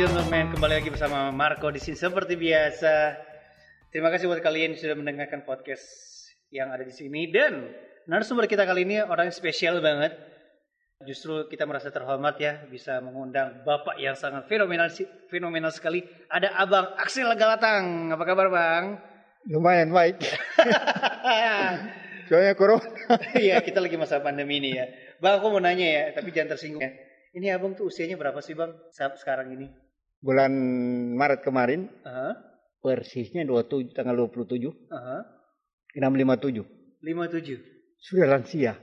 Gentlemen, kembali lagi bersama Marco di sini seperti biasa. Terima kasih buat kalian yang sudah mendengarkan podcast yang ada di sini dan narasumber kita kali ini orang yang spesial banget. Justru kita merasa terhormat ya bisa mengundang bapak yang sangat fenomenal fenomenal sekali. Ada Abang Aksel Galatang. Apa kabar, Bang? Lumayan baik. Soalnya corona. Iya, kita lagi masa pandemi ini ya. Bang, aku mau nanya ya, tapi jangan tersinggung ya. Ini abang tuh usianya berapa sih bang saat sekarang ini? Bulan Maret kemarin, Aha, persisnya 27, tanggal 27, aha. 657. 57. Sudah lansia.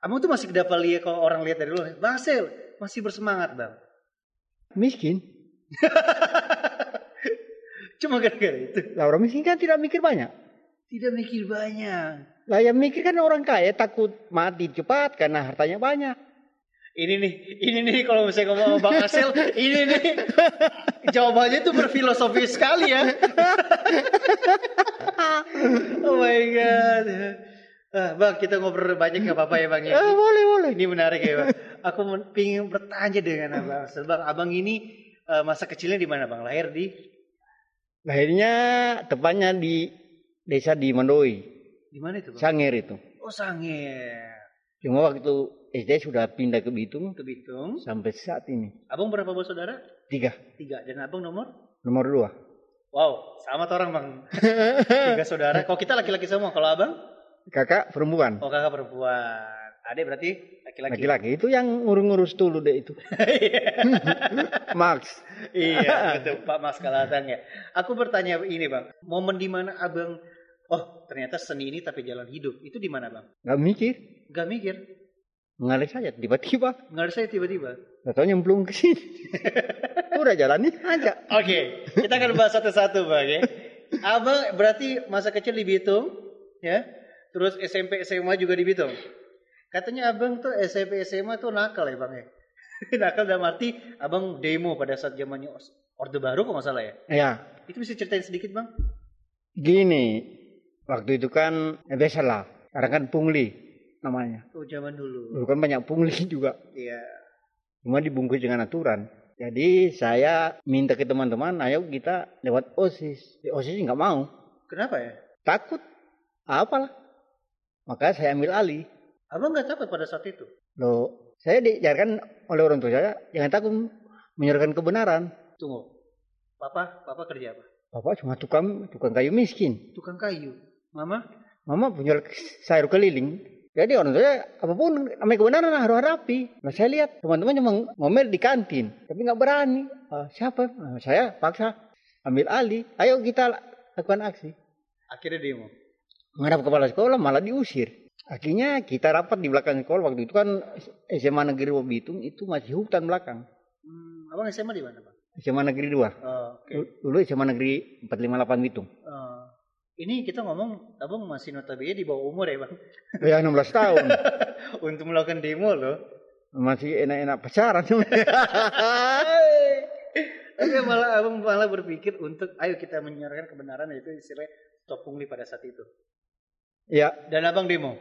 Abang tuh masih dapat lihat kalau orang lihat dari luar. Bang Sel, masih bersemangat bang. Miskin. Cuma gara-gara itu. Lah orang miskin kan tidak mikir banyak. Tidak mikir banyak. Lah yang mikir kan orang kaya takut mati cepat karena hartanya banyak. Ini nih, ini nih kalau misalnya ngomong sama Bang Asel, ini nih jawabannya tuh berfilosofi sekali ya. oh my god. Ah, bang, kita ngobrol banyak nggak apa-apa ya bang? ya? Eh, boleh, boleh. Ini menarik ya bang. Aku pingin bertanya dengan abang. Bang, abang ini eh, masa kecilnya di mana bang? Lahir di Lahirnya tepatnya di desa di Mandoi, di mana itu bang? Sanger itu. Oh Sangir. Cuma waktu SD sudah pindah ke Bitung Ke Bitung. sampai saat ini. Abang berapa bersaudara? Tiga, Tiga. Dan abang nomor? nomor dua. Wow, sama tuh orang bang. Tiga saudara. Kalau kita laki-laki semua, kalau abang? Kakak perempuan. Oh kakak perempuan. Adek berarti laki-laki. Laki-laki itu yang ngurus-ngurus dulu deh itu. Max. iya, betul Pak Mas Kalatang ya. Aku bertanya ini bang, momen di mana abang, oh ternyata seni ini tapi jalan hidup, itu di mana bang? Gak mikir. Gak mikir, Mengalir saja tiba-tiba. nggak ada saya tiba-tiba. Gak tau nyemplung ke sini. Udah jalanin aja. Oke, kita akan bahas satu-satu bang ya. Abang berarti masa kecil di Bitung, ya. Terus SMP SMA juga di Bitung. Katanya abang tuh SMP SMA tuh nakal ya bang ya. nakal dalam arti abang demo pada saat zamannya Orde Baru kok nggak salah ya. Ya, Itu bisa ceritain sedikit bang? gini. Waktu itu kan ya biasa lah. Sekarang kan pungli namanya. Oh zaman dulu. Dulu kan banyak pungli juga. Iya. Cuma dibungkus dengan aturan. Jadi saya minta ke teman-teman, ayo kita lewat OSIS. Di OSIS nggak mau. Kenapa ya? Takut. Apalah. Maka saya ambil alih. Abang nggak takut pada saat itu? Loh, saya diajarkan oleh orang tua saya, jangan takut menyuarakan kebenaran. Tunggu. Papa, papa kerja apa? Bapak cuma tukang tukang kayu miskin. Tukang kayu. Mama? Mama punya sayur keliling. Jadi orang tua saya, apa pun namanya kebenaran harus hadapi. Nah saya lihat teman-teman cuma ngomel di kantin, tapi nggak berani. Ah, siapa? Nah, saya paksa ambil alih. Ayo kita lakukan aksi. Akhirnya demo. Menghadap kepala sekolah malah diusir. Akhirnya kita rapat di belakang sekolah waktu itu kan SMA Negeri Wabitung itu masih hutan belakang. Hmm, abang SMA di mana bang? SMA Negeri 2. Oh, Oke. Dulu SMA Negeri 458 Bitung. Oh. Ini kita ngomong, abang masih notabene di bawah umur ya bang? Ya 16 tahun. Untuk melakukan demo loh. Masih enak-enak pacaran. Tapi malah abang malah berpikir untuk, ayo kita menyuarakan kebenaran yaitu istilahnya stop pungli pada saat itu. ya, Dan abang demo.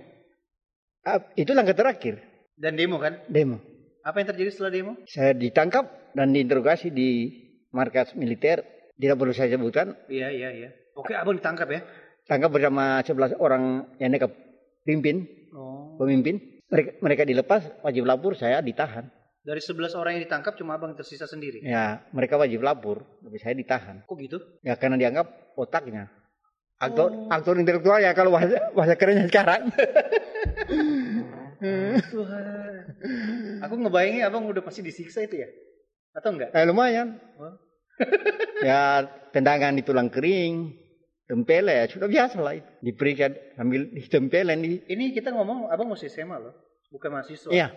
itu langkah terakhir. Dan demo kan? Demo. Apa yang terjadi setelah demo? Saya ditangkap dan diinterogasi di markas militer. Tidak perlu saya sebutkan. Iya, iya, iya. Oke, abang ditangkap ya? Tangkap bersama 11 orang yang mereka pimpin, Oh. pemimpin. Mereka, mereka dilepas, wajib lapor, saya ditahan. Dari 11 orang yang ditangkap cuma abang tersisa sendiri. Ya, mereka wajib lapor, tapi saya ditahan. Kok gitu? Ya karena dianggap otaknya. Aktor, Oh. aktor intelektual ya kalau bahasa, bahasa kerennya sekarang. Tuhan. Aku ngebayangin abang udah pasti disiksa itu ya? Atau enggak? Eh, lumayan. Oh. ya tendangan di tulang kering, tempele ya sudah biasa lah itu. Diperiksa sambil ditempelin di. Ini kita ngomong abang masih SMA loh, bukan mahasiswa. Iya,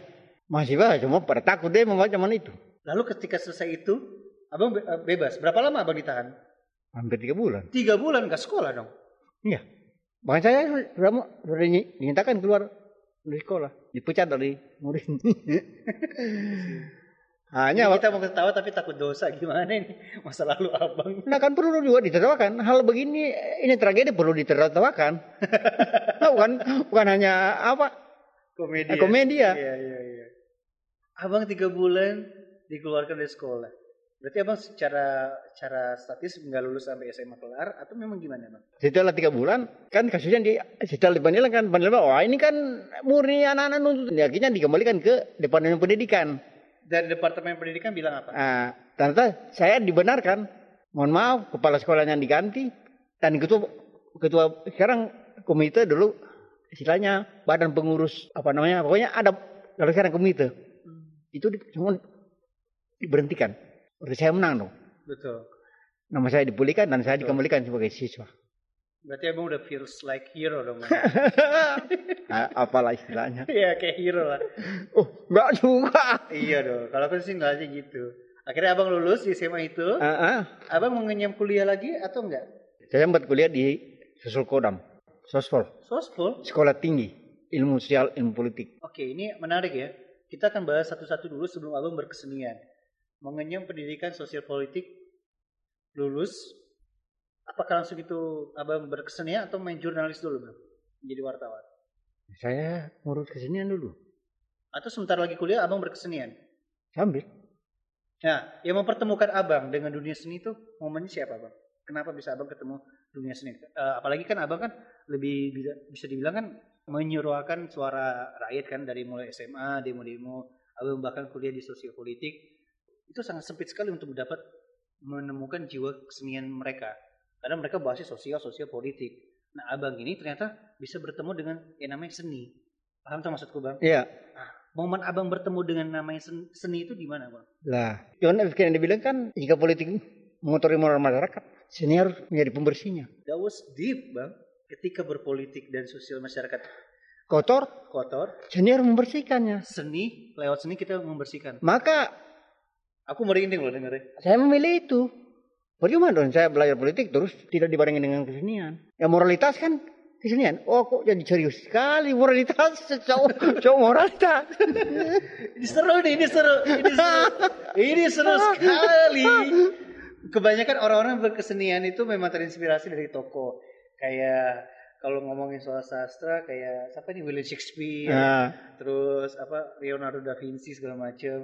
bahasa cuma pada takut deh membaca zaman itu. Lalu ketika selesai itu, abang eh, bebas. Berapa lama abang ditahan? Hampir tiga bulan. Tiga bulan gak sekolah dong. Iya. Bahkan saya sudah, sudah di- dinyatakan keluar dari sekolah, dipecat dari murid. Hanya Ini kita mau ketawa tapi takut dosa gimana ini masa lalu abang. Nah kan perlu juga ditertawakan. Hal begini, ini tragedi perlu ditertawakan. nah, bukan bukan hanya apa Komedi. komedi ya. Iya iya iya. Abang tiga bulan dikeluarkan dari sekolah. Berarti abang secara secara statis nggak lulus sampai SMA kelar atau memang gimana bang? Setelah tiga bulan, kan kasusnya di setelah dipanilang kan panilang, wah ini kan murni anak-anak nuntut. Ya, Akhirnya dikembalikan ke Departemen Pendidikan. Dari departemen pendidikan bilang apa? Nah, ternyata saya dibenarkan. Mohon maaf, kepala sekolahnya diganti dan ketua ketua sekarang komite dulu istilahnya badan pengurus apa namanya pokoknya ada kalau sekarang komite itu di, semua diberhentikan. Berarti saya menang dong. Betul. Nama saya dipulihkan dan saya Betul. dikembalikan sebagai siswa. Berarti abang udah feels like hero dong. Ah, Apalah istilahnya. Iya kayak hero lah. Oh, enggak juga. iya dong. Kalau aku sih nggak aja gitu. Akhirnya abang lulus di SMA itu. Ah, ah. Abang mau ngenyam kuliah lagi atau enggak? Saya sempat kuliah di Susul Kodam, Sospol, Sospol. Sekolah Tinggi Ilmu Sosial Ilmu Politik. Oke, ini menarik ya. Kita akan bahas satu-satu dulu sebelum abang berkesenian. Mengenyam pendidikan sosial politik, lulus. Apakah langsung itu abang berkesenian atau main jurnalis dulu bang? Menjadi wartawan. Saya ngurus kesenian dulu. Atau sebentar lagi kuliah abang berkesenian. Sambil. Nah, yang mempertemukan abang dengan dunia seni itu momennya siapa bang? Kenapa bisa abang ketemu dunia seni? Eh, apalagi kan abang kan lebih bisa, bisa dibilang kan menyuarakan suara rakyat kan dari mulai SMA, demo-demo, abang bahkan kuliah di sosiopolitik. Itu sangat sempit sekali untuk dapat menemukan jiwa kesenian mereka. Karena mereka bahasnya sosial, sosial politik. Nah, abang ini ternyata bisa bertemu dengan yang namanya seni. Paham tuh maksudku bang? Iya. Momen abang bertemu dengan namanya sen- seni itu di mana bang? Lah, John F. Kennedy bilang kan jika politik mengotori moral masyarakat, seni harus menjadi pembersihnya. That was deep, Bang. Ketika berpolitik dan sosial masyarakat Kotor, kotor, seni harus membersihkannya. seni, lewat seni kita membersihkan. Maka Aku merinding loh dengerin. saya memilih itu. Bagaimana dong saya belajar politik terus tidak dibarengi dengan kesenian? Ya moralitas kan kesenian. Oh kok jadi serius sekali moralitas cowok cowok moralitas. Ini seru nih, ini seru, ini seru. ini seru sekali. Kebanyakan orang-orang berkesenian itu memang terinspirasi dari toko. Kayak kalau ngomongin soal sastra kayak siapa nih William Shakespeare, Nah, terus apa Leonardo da Vinci segala macam.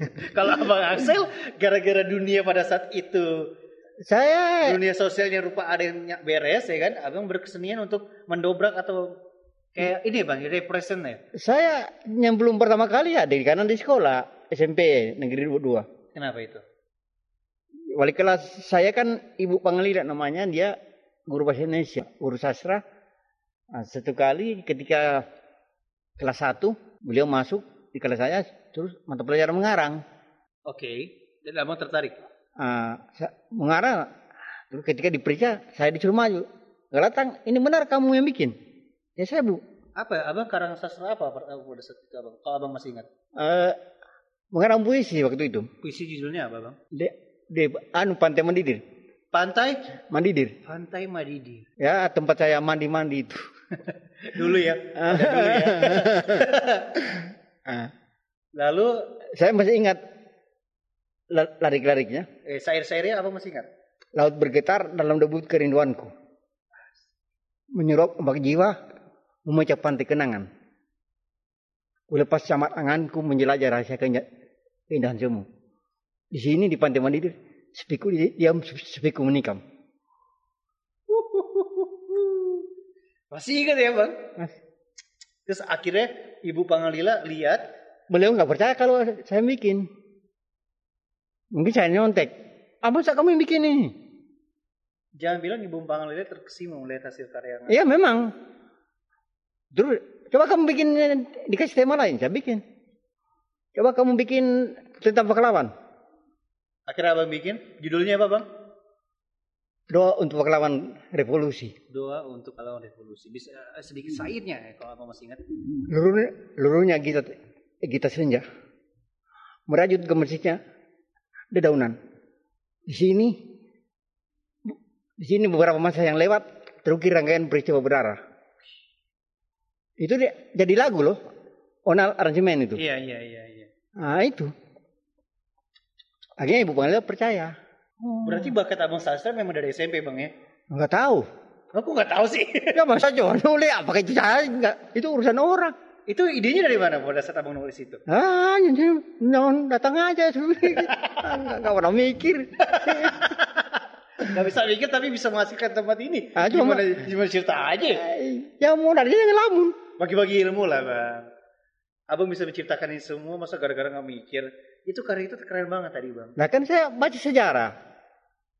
kalau Abang Axel gara-gara dunia pada saat itu saya dunia sosialnya rupa ada yang beres ya kan abang berkesenian untuk mendobrak atau kayak ini bang represent ya saya yang belum pertama kali ya di kanan di sekolah SMP negeri 22. kenapa itu Wali kelas saya kan Ibu Pangelila namanya dia guru bahasa Indonesia, guru sastra. Nah, satu kali ketika kelas 1 beliau masuk di kelas saya terus mata pelajaran mengarang. oke dan abang tertarik Ah, sa- mengarang terus ketika diperiksa saya disuruh maju. Gak datang, ini benar kamu yang bikin. Ya saya bu. apa ya? abang karang sastra apa pada saat itu abang kalau abang masih ingat Eh, mengarang puisi waktu itu. puisi judulnya apa bang Di, di anu pantai Mandidir. pantai Mandidir. pantai Madidi Ya tempat saya mandi-mandi itu. dulu ya Ada dulu ya Ah. Lalu Saya masih ingat la- larik-lariknya. eh, sair-sairnya abang masih ingat Laut bergetar dalam debut kerinduanku. Menyurup ombak jiwa, memecah pantai kenangan. Kulepas camat anganku menjelajah rahasia keindahan semu. Di sini di pantai Mandidir, sepiku di- diam, sepiku menikam. masih ingat ya bang Mas, terus akhirnya ibu Pangalila lihat Beliau nggak percaya kalau saya bikin. Mungkin saya nyontek. Apa sih kamu yang bikin ini? jangan bilang ibu Pangalila terkesima melihat hasil karya Iya memang. Terus coba kamu bikin dikasih tema lain, saya bikin. Coba kamu bikin tentang pahlawan. akhirnya abang bikin judulnya apa bang Doa untuk pahlawan revolusi. doa untuk pahlawan revolusi. Bisa eh, sedikit sairnya ya kalau abang masih ingat. Luruhnya, luruhnya Gita, Gita Senja. Merajut ke masjidnya dedaunan. Di sini, di sini beberapa masa yang lewat terukir rangkaian peristiwa berdarah. Itu dia, jadi lagu loh. Onal aransemen itu. Iya iya iya iya. Nah itu. Akhirnya Ibu Panglila percaya. Berarti bakat abang sastra memang dari SMP bang ya? Enggak tahu. Aku nggak tahu sih. Ya masa cuma nulis apakah itu saya enggak itu urusan orang. Itu idenya dari mana pada saat abang nulis itu? Ah, nyon datang aja sebenarnya. Enggak enggak pernah mikir. Gak bisa mikir tapi bisa menghasilkan tempat ini. Ah, cuma- gimana, gimana cerita aja? Ya mau dari ngelamun. Bagi-bagi ilmu lah bang. Abang bisa menciptakan ini semua masa gara-gara nggak mikir. Itu karya itu keren banget tadi bang. Nah kan saya baca sejarah.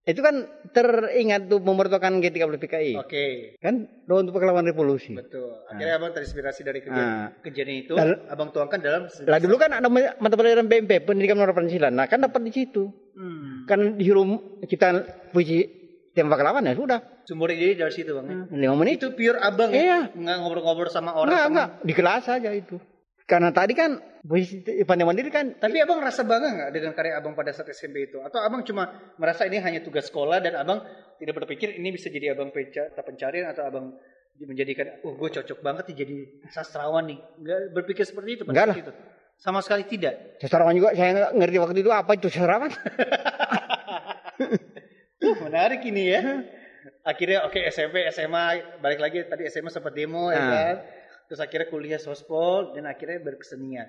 Itu kan teringat tuh pembentukan G30 PKI. Oke, Kan doa untuk pahlawan revolusi. betul. Akhirnya abang terinspirasi dari kejadian, Ah. kejadian itu. Lalu- abang tuangkan dalam. Lah dulu kan ada mata pelajaran BMP, pendidikan moral Pancasila. Nah kan dapat di situ. Hmm. Kan disuruh ciptaan puisi tema pahlawan ya sudah. Sumber ide dari situ bang. ya? Lima menit. Itu pure abang Iya. ya? Nggak ngobrol-ngobrol sama orang. Enggak, sama... enggak. Di kelas aja itu. Karena tadi kan puisi pandai mandiri kan Tapi abang rasa bangga nggak dengan karya abang pada saat SMP itu? Atau abang cuma merasa ini hanya tugas sekolah dan abang tidak berpikir ini bisa jadi abang penca- pencarian atau abang menjadikan, oh gue cocok banget nih jadi sastrawan nih. Nggak berpikir seperti itu pada saat itu? Sama sekali tidak. seserawan juga saya nggak ngerti waktu itu apa itu seserawan. Uh, menarik ini ya. Akhirnya oke SMP, SMA, balik lagi tadi SMA sempat demo ya Ah. kan. Terus akhirnya kuliah sospol dan akhirnya berkesenian.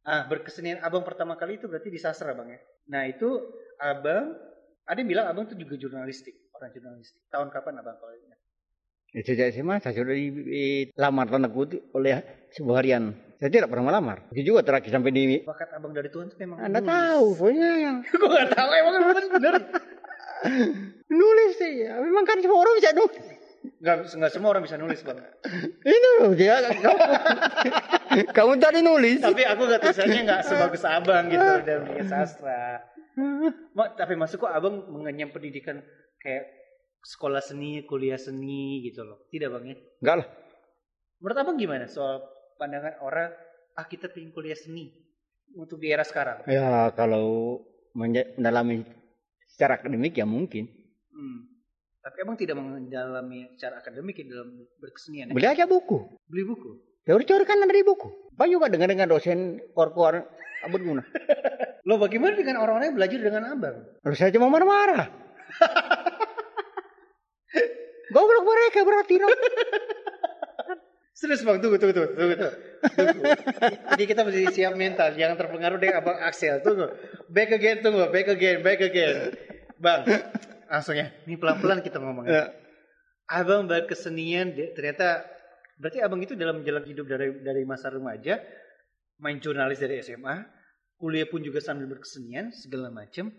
Ah, berkesenian abang pertama kali itu berarti di sastra bang ya. Nah itu abang, ada yang bilang abang tuh juga jurnalistik, orang jurnalistik. Tahun kapan abang kalau ingat? Ya, Sejak SMA saya sudah dilamar tanda kutip oleh sebuah harian. Saya tidak pernah melamar. Itu juga terakhir sampai di Bakat abang dari Tuhan tuh memang Anda nulis. tahu, pokoknya yang Gue gak tahu emang bener. nulis sih. Ya. Memang kan semua orang bisa nulis. Gak, gak semua orang bisa nulis bang. Ini loh, dia kamu, kamu tadi nulis. Tapi aku gak tulisannya gak sebagus abang gitu dalam dunia sastra. Ma, tapi maksudku abang mengenyam pendidikan kayak sekolah seni, kuliah seni gitu loh. Tidak bang ya? Enggak lah. Menurut abang gimana soal pandangan orang, ah kita pengen kuliah seni untuk di era sekarang? Ya kalau mendalami secara akademik ya mungkin. Hmm. Tapi abang tidak mendalami secara akademik ya dalam berkesenian ya? Beli aja buku. Beli buku? Teori-teori kan ada di buku. Pak juga dengar-dengar dosen kor-kor abut guna. Lo bagaimana dengan orang-orang yang belajar dengan abang? Lalu saya cuma marah-marah. Goblok mereka berarti no. Serius bang, tunggu, tunggu, tunggu, tunggu, tunggu. Tunggu. Jadi kita mesti siap mental, jangan terpengaruh dengan abang Axel. Tunggu, back again, tunggu, back again, back again. Bang, langsung ya, ini pelan-pelan kita ngomongnya. Ya. Abang berkesenian, ternyata berarti abang itu dalam jalan hidup dari dari masa remaja, main jurnalis dari SMA, kuliah pun juga sambil berkesenian segala macam.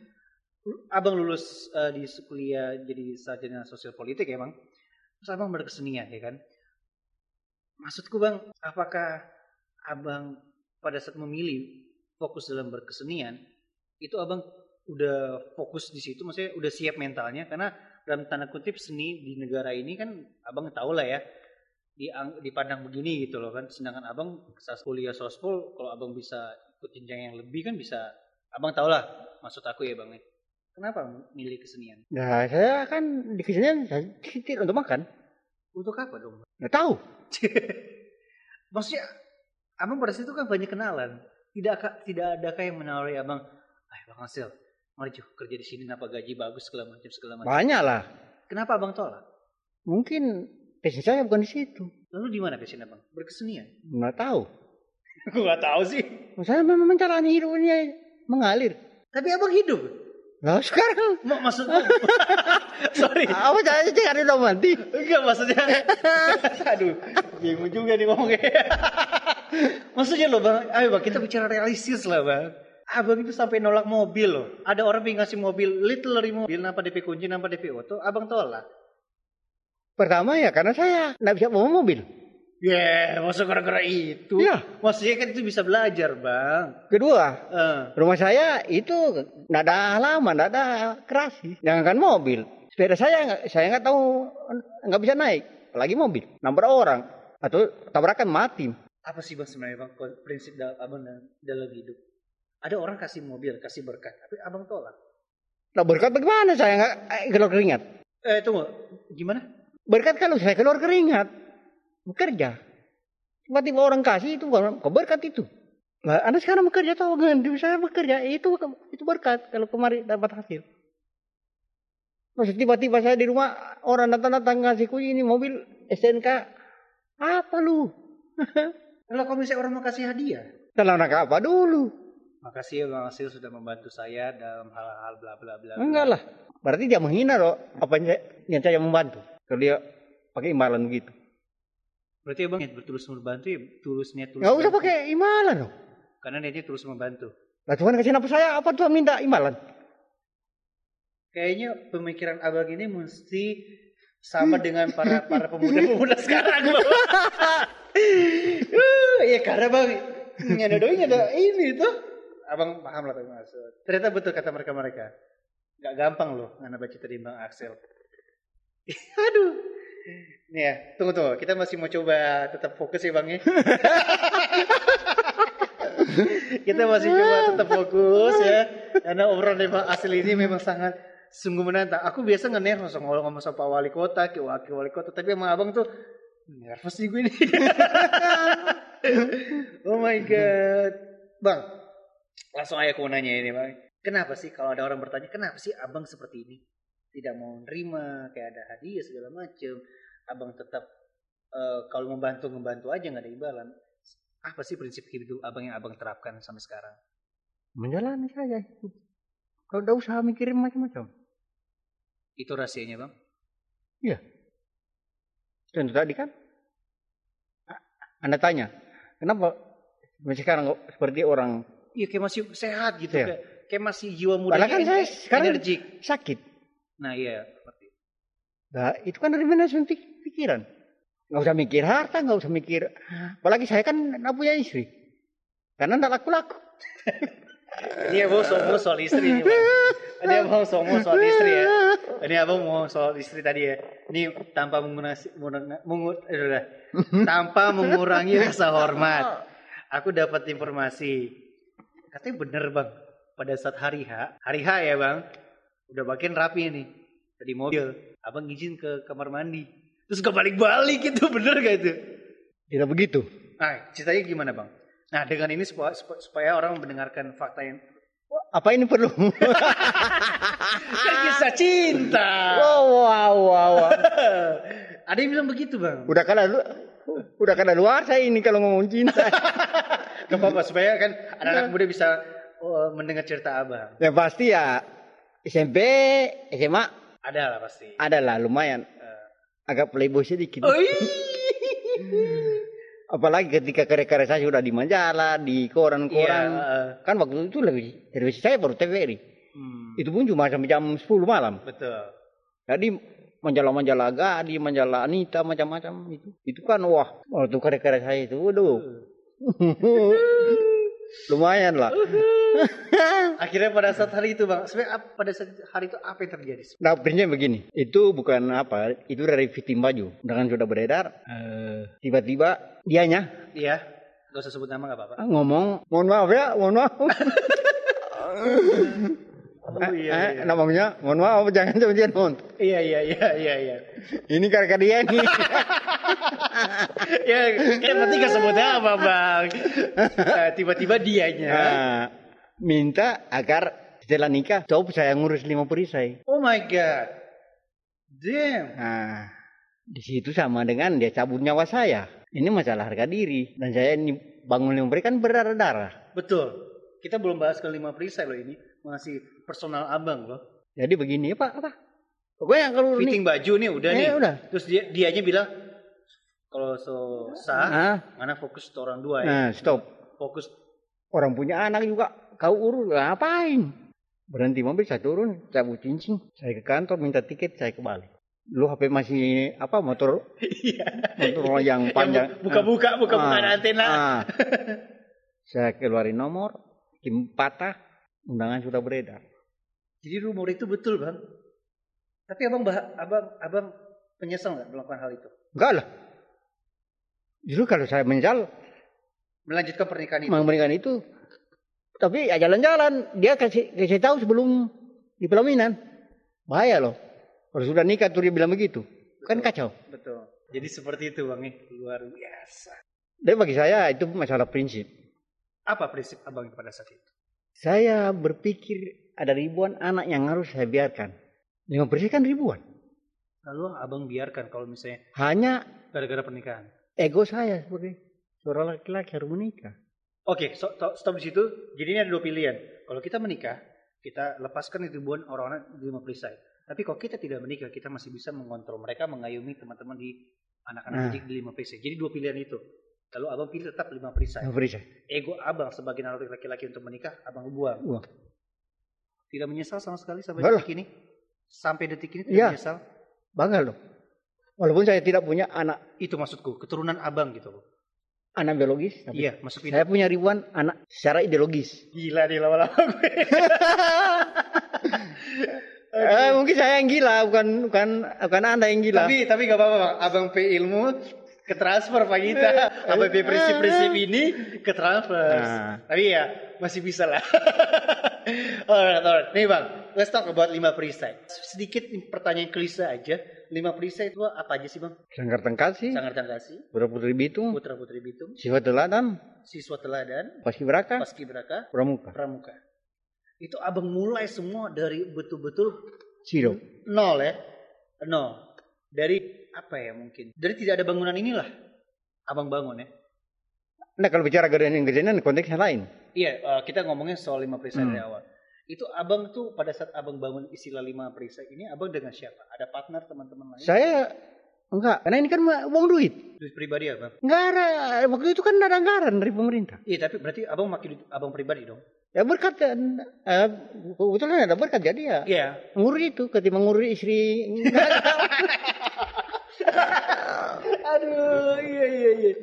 Abang lulus eh, di kuliah jadi sarjana sosial politik ya bang. Terus abang berkesenian ya kan. Maksudku bang, apakah abang pada saat memilih fokus dalam berkesenian, itu abang udah fokus di situ, maksudnya udah siap mentalnya karena dalam tanda kutip seni di negara ini kan abang tahu lah ya diang- dipandang begini gitu loh kan sedangkan abang saat kuliah sospol kalau abang bisa ikut jenjang yang lebih kan bisa abang tahu lah maksud aku ya bang ya. kenapa milih kesenian Nah saya kan di kesenian saya tidak untuk makan. untuk apa dong Nggak tahu. maksudnya abang pada situ kan banyak kenalan tidak tidak adakah yang menawari abang ah bang Hasil mari Juh, kerja di sini kenapa gaji bagus segala macam segala macam Banyak lah. kenapa abang tolak Mungkin passion saya bukan di situ. lalu di mana passion abang berkesenian Nggak tahu. Gue gak tahu sih. Saya memang menjalani hidupnya mengalir. Tapi abang hidup. Nah sekarang Mak maksudku. Sorry. apa saya cari dong mati? Enggak maksudnya. Aduh, bingung juga nih ngomongnya. maksudnya loh bang, ayo bang kita bicara realistis lah bang. Abang itu sampai nolak mobil loh. Ada orang yang ngasih mobil, literally mobil, nampak DP kunci, nampak DP auto, abang tolak. Pertama ya karena saya nggak bisa bawa mobil. Ya, yeah, masuk gara-gara itu. Iya. Maksudnya kan itu bisa belajar bang. Kedua, Eh, rumah saya itu nggak ada halaman, nggak ada kerasi. Jangankan mobil, sepeda saya nggak- saya nggak tahu nggak bisa naik, apalagi mobil. Nabrak orang atau tabrakan mati. apa sih bang sebenarnya bang prinsip dalam abang dalam, dalam hidup? Ada orang kasih mobil, kasih berkat, tapi abang tolak. Nah berkat bagaimana saya nggak eh, keluar keringat? Eh tunggu, gimana? Berkat kalau saya keluar keringat, bekerja. Tiba-tiba orang kasih itu bukan kok berkat itu. Lah, anda sekarang bekerja tahu ganti saya bekerja itu itu berkat kalau kemarin dapat hasil. Terus tiba-tiba saya di rumah orang datang-datang ngasih kunci ini mobil STNK apa lu? Kalau kalau misalnya orang mau kasih hadiah, Dalam rangka apa dulu? Makasih ya Bang Asil sudah membantu saya dalam hal-hal bla bla bla. Enggak lah. Berarti dia menghina loh apa yang saya, membantu. Kalau dia pakai imbalan begitu. Berarti Abang niat bertulus membantu ya tulus niat tulus. Enggak usah pakai imbalan loh. Karena niatnya tulus membantu. Lah Tuhan kasih apa saya? Apa Tuhan minta imbalan? Kayaknya pemikiran Abang ini mesti sama dengan para para pemuda-pemuda sekarang loh. Iya karena bang doi nyada ini tuh. Abang paham lah yang maksud. Ternyata betul kata mereka mereka. Gak gampang loh ngana baca tadi bang Axel. Aduh. Nih ya, tunggu tunggu. Kita masih mau coba tetap fokus ya bang ya. Kita masih coba tetap fokus ya. Karena obrolan dari bang Axel ini memang sangat sungguh menantang. Aku biasa nge-nervous ngomong ngomong sama Pak Wali Kota, ke wakil wali kota, tapi emang abang tuh nervous sih gue nih. oh my god. Bang, langsung aja aku nanya ini bang. Kenapa sih kalau ada orang bertanya, kenapa sih abang seperti ini? Tidak mau nerima, kayak ada hadiah segala macem. Abang tetap eh, kalau membantu membantu aja nggak ada imbalan. Apa sih prinsip hidup abang yang abang terapkan sampai sekarang? Menjalani saja. Kalau udah usaha mikirin macam-macam. Itu rahasianya bang. Contoh tadi kan. Anda tanya, kenapa sekarang seperti orang Iya kayak masih sehat gitu, Iya. kayak, kayak masih jiwa muda, Padahal kan saya sekarang energik. sakit? Nah iya, seperti itu. Nah, itu kan dari manajemen pik- pikiran. Nggak usah mikir harta, nggak usah mikir. Apalagi saya kan nggak punya istri. Karena nggak laku-laku. Ini abang sombong soal istri nih bang. Ini abang sombong soal istri ya. Ini abang mau soal istri tadi ya. Ini tanpa mengurangi, mengur, tanpa mengurangi rasa hormat. Aku dapat informasi. Katanya bener bang. Pada saat hari H, hari H ya bang. Udah makin rapi nih. Tadi mobil. Abang izin ke kamar mandi. Terus gak balik-balik itu bener gak itu? Tidak begitu. Nah ceritanya gimana bang? Nah dengan ini supaya, supaya orang mendengarkan fakta yang Apa ini perlu? kan kisah cinta. wow, wow, wow, wow. Ada yang bilang begitu bang. Udah kada udah kada luar saya ini kalau ngomong cinta. Gak apa-apa supaya kan anak-anak muda bisa oh, mendengar cerita abang. Yang pasti ya SMP, SMA Ada lah pasti. adalah lumayan. Eh. Agak playboy sedikit. Oi. Apalagi ketika karya-karya saya sudah di majalah, di Iya. koran-koran. eh, Kan waktu itu lebih televisi saya baru TVRI. hmm, Itu pun cuma sampai jam 10 malam. betul. Jadi majalah-majalah Gadi, majalah Anita, macam-macam itu. Itu kan wah, waktu karya-karya saya itu, waduh. Lumayan lah. Akhirnya pada saat hari itu bang, sebenarnya pada saat hari itu apa yang terjadi? Nah, prinsipnya begini. Itu bukan apa, itu dari fitting baju. Dengan sudah beredar, eh, tiba-tiba dianya Iya, gak usah sebut nama gak apa-apa. ngomong, mohon maaf ya, mohon maaf. Oh iya, Eh, iya. namanya, mohon maaf, jangan jangan mohon. Iya, iya, iya, iya, iya. Ini karena dia nih. ya, kan berarti gak sebutnya apa bang. Nah, tiba-tiba dianya. Nah, minta agar setelah nikah, coba saya ngurus lima perisai. Oh my god. Damn. Nah, di situ sama dengan dia cabut nyawa saya. Ini masalah harga diri. Dan saya ini bangun lima perisai kan berdarah-darah. Betul. Kita belum bahas kelima perisai loh ini. Masih personal abang loh. Jadi begini, Pak, apa? Pokoknya kalau ini, Fitting baju nih udah Eh, nih. udah. Terus dia dianya bilang kalau so sah, ah, mana fokus ke orang dua ya. nah, stop. Fokus Orang punya anak juga, kau urus, ngapain? Berhenti mobil, saya turun, cabut cincin. Saya ke kantor, minta tiket, saya kembali. Lu HP masih apa motor Iya. motor yang panjang. Yang buka-buka, buka-buka ada antena. ah. Saya keluarin nomor, kim patah, undangan sudah beredar. Jadi rumor itu betul bang. Tapi abang bah, abang abang penyesal nggak melakukan hal itu? Enggak lah. Justru kalau saya menjal Melanjutkan pernikahan itu. memberikan itu, tapi ya jalan-jalan. Dia kasih kasih tahu sebelum di pelaminan. Bahaya loh. Kalau sudah nikah tuh dia bilang begitu. Kan kacau. Betul. Jadi seperti itu bang ya. Luar biasa. Dan bagi saya itu masalah prinsip. Apa prinsip abang pada saat itu? Saya berpikir ada ribuan anak yang harus saya biarkan. Lima persen kan ribuan. Lalu abang biarkan kalau misalnya Hanya gara-gara pernikahan. ego saya seperti seorang laki-laki harus menikah. Oke, so- to- stop di situ. Jadi ini ada dua pilihan. Kalau kita menikah, kita lepaskan itu ribuan orang-orang di lima perisai. Tapi kalau kita tidak menikah, kita masih bisa mengontrol mereka, mengayomi teman-teman di anak-anak Nah. di lima perisai. Jadi dua pilihan itu. Lalu abang pilih tetap lima perisai. Yang berisai. Ego abang sebagai naluri laki-laki untuk menikah, abang buang. Buang. Tidak menyesal sama sekali sampai detik ini. Sampai detik ini tidak Iya. menyesal. Bangga loh. Walaupun saya tidak punya anak Itu maksudku, keturunan abang gitu loh. anak biologis, tapi Iya, masuk itu. saya punya ribuan anak secara ideologis. Gila nih lama-lama gue. Eh, mungkin saya yang gila, bukan bukan bukan anda yang gila. Tapi tapi gak apa-apa bang. Abang P ilmu ke transfer Pak kita. Abang P prinsip-prinsip ini ke transfer. Nah. Tapi ya masih bisa lah. alright, alright. Nih bang, let's talk about lima perisai. Sedikit pertanyaan klise aja. Lima perisai itu apa aja sih bang? Sanggar Tengkasi, Sangat kasih. Putra Putri Bitung, Putra Putri Bitung, Sifat Teladan, siswa teladan, Paski Beraka, paski beraka, Pramuka, pramuka. Itu abang mulai semua dari betul-betul Ciro. nol ya nol dari apa ya mungkin dari tidak ada bangunan inilah abang bangun ya Nah kalau bicara gedean konteksnya lain. iya eh, kita ngomongnya soal lima perisai Hmm. dari awal itu abang tuh pada saat abang bangun istilah lima perisai ini abang dengan siapa ada partner teman-teman lain Saya enggak, karena ini kan uang duit. duit pribadi abang Enggak ada, waktu itu kan ada anggaran dari pemerintah. iya tapi berarti abang makin abang pribadi dong Ya berkat, eh, kebetulan ada berkat jadi ya. iya Ngurus itu, ketika ngurus istri. aduh iya iya iya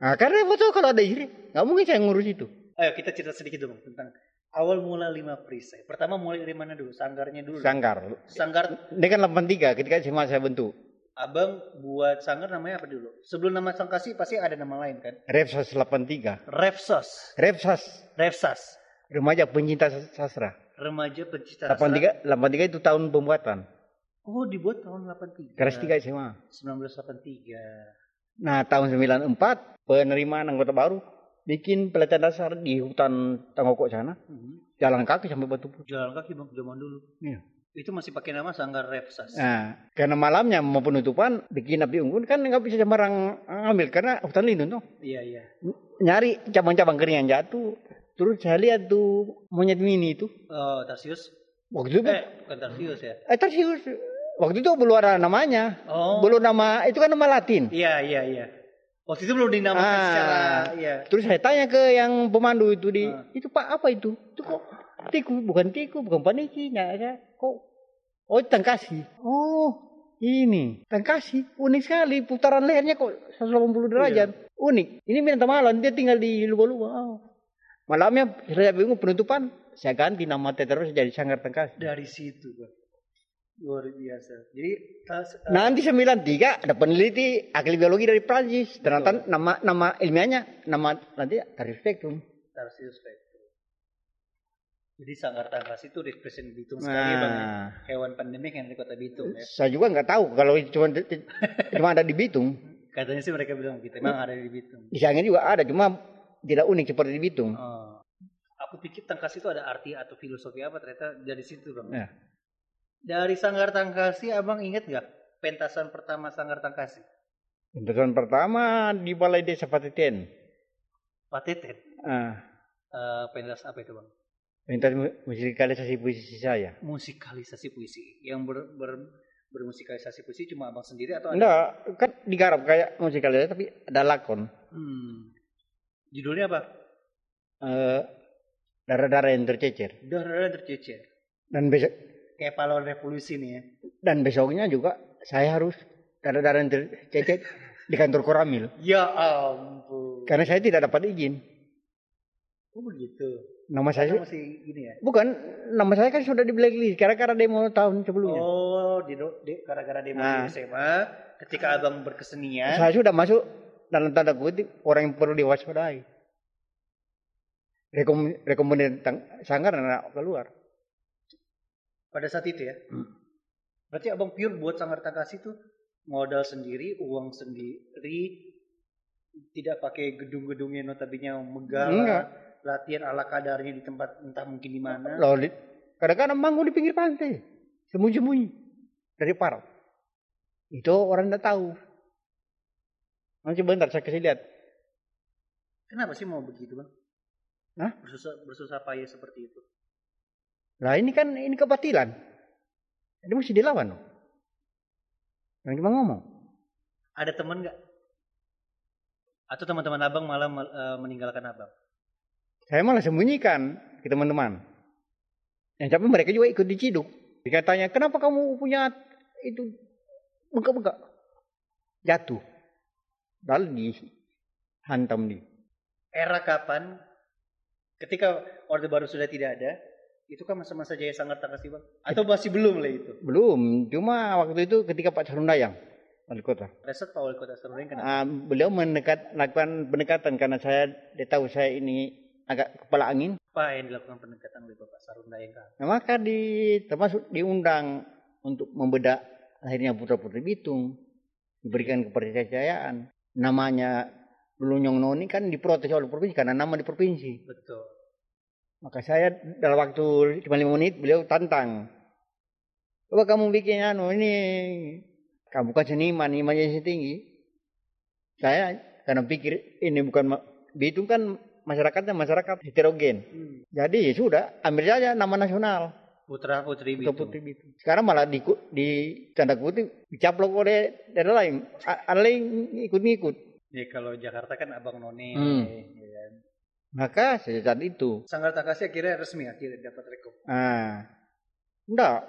Nah, karena betul kalau ada istri, nggak mungkin saya ngurus itu. ayo kita cerita sedikit dong tentang awal mula lima perisai pertama mulai dari mana dulu sanggarnya dulu Sanggar. sanggar Dengan 83 ketika SMA saya bentuk. Abang buat sanggar namanya apa dulu? Sebelum nama Sangkasi pasti ada nama lain kan? Repsas 83. Refsos, Repsas, Refsas, remaja pencinta sastra. remaja pencipta sastra. 83, 83 itu tahun pembuatan. Oh dibuat tahun 83. Kelas 3 SMA. 1983. Nah, tahun 94 penerimaan anggota baru bikin pelatihan dasar di hutan Tanggokok sana. Hmm. Jalan kaki sampai Batu Putih. Jalan kaki bang zaman dulu. Iya. Itu masih pakai nama Sanggar Refsas. Nah, karena malamnya mau penutupan bikin api unggun kan nggak bisa sembarang ambil karena hutan lindung tuh. Iya iya. Nyari cabang-cabang kering yang jatuh. Terus saya lihat tuh monyet mini itu. Oh Tarsius. Waktu itu Eh bukan Tarsius ya. eh, Tarsius. Waktu itu belum ada namanya. Oh. Belum nama itu kan nama Latin. Iya iya iya. Waktu itu belum dinamakan Ah. secara. Iya. Terus saya tanya ke yang pemandu itu di, Ah. itu Pak apa itu? Itu kok tiku, bukan tiku, bukan paniki, ya, ya. Kok oh tangkasi. Oh, ini tangkasi. Unik sekali putaran lehernya kok 180 derajat. Unik. Ini minta malam dia tinggal di lupa-lupa. Oh. Malamnya saya bingung penutupan, saya ganti nama terus jadi Sanggar Tangkasi. Dari situ bang. Luar biasa. Jadi tas, eh, Nanti 93 ada peneliti ahli biologi dari Prancis. Ternyata nama nama ilmiahnya nama nanti dari spektrum. Tarsius Spektrum. Jadi Sanggar Tangkas itu represent Bitung sekali bang. Nah, Hewan pandemik yang dari kota Bitung ya. saya juga nggak tahu kalau cuma cuma ada di Bitung. Katanya sih mereka bilang gitu. Emang ada di Bitung. Di Sangin juga ada, cuma tidak unik seperti di Bitung. Oh. Aku pikir Tangkas itu ada arti atau filosofi apa ternyata dari situ bang. Ya. Dari Sanggar Tangkasi abang inget nggak pentasan pertama Sanggar Tangkasi? Pentasan pertama di Balai Desa Pateten. Pateten. Ah, Eh, pentas apa itu bang? pentas mu- musikalisasi puisi saya. Musikalisasi puisi. Yang ber, ber- bermusikalisasi puisi cuma abang sendiri atau ada? Enggak, kan digarap kayak musikalisasi tapi ada lakon. Hmm. Judulnya apa? Eh, darah-darah yang tercecer. Darah tercecer. Dan besok Kayak pahlawan revolusi nih ya. dan besoknya juga saya harus darah-darah yang tercecer di kantor Koramil. Ya ampun. Karena saya tidak dapat izin. Oh begitu. Nama saya Karena masih gini ya. bukan nama saya kan sudah di blacklist karena demo tahun sebelumnya. Oh, di, di gara-gara demo Nah. di SMA, ketika abang berkesenian, Saya sudah masuk dalam tanda kutip orang yang perlu diwaspadai. Rekom rekomendasi sanggar anak keluar. Pada saat itu ya. Hmm. Berarti abang pure buat Sanggar Tangkas itu modal sendiri, uang sendiri, tidak pakai gedung-gedungnya notabene yang megah, Enggak. latihan ala kadarnya di tempat entah mungkin di mana. Di- kadang-kadang manggung di pinggir pantai, sembunyi-sembunyi dari parau. Itu orang tidak tahu. Nanti bentar saya kasih lihat. Kenapa sih mau begitu bang? Hah? Bersusah, bersusah payah seperti itu. Lah ini kan ini kebatilan. Ini mesti dilawan. loh. Jangan cuma ngomong. Ada teman nggak? Atau teman-teman abang malah eh, meninggalkan abang? Saya malah sembunyikan ke teman-teman. Yang tapi mereka juga ikut diciduk. Dikatanya, kenapa kamu punya itu bengkak-bengkak? Jatuh. Lalu dihantam di. Era kapan? Ketika Orde Baru sudah tidak ada, itu kan masa-masa Jaya Sangarta kasih bang? Atau masih belum lah itu? Belum, cuma waktu itu ketika Pak Sarundayang wali kota. Reset Pak Wali Kota Serundeng kenapa? Ah, beliau mendekat lakukan pendekatan karena saya dia tahu saya ini agak kepala angin. Apa yang dilakukan pendekatan oleh Bapak Sarundayang kan? Nah, maka di termasuk diundang untuk membedak akhirnya putra putri Bitung diberikan kepercayaan. Namanya dulu Nyong Noni kan diprotes oleh provinsi karena nama di provinsi. Betul. Maka saya dalam waktu cuma lima menit beliau tantang. Coba kamu bikin anu ini. Kamu kan seniman, imajinasi tinggi. Saya karena pikir ini bukan Bitung kan masyarakatnya masyarakat heterogen. Hmm. Jadi ya sudah ambil saja nama nasional. Putra Putri Putra Bitung. Putri Bitung. Sekarang malah di, di tanda kutip dicaplok oleh daerah lain. Ada lain ikut-ngikut. Ya kalau Jakarta kan Abang None. Hmm. ya kan? Maka sejak saat itu. Sangarta kasih akhirnya resmi akhirnya dapat rekom. Ah, enggak.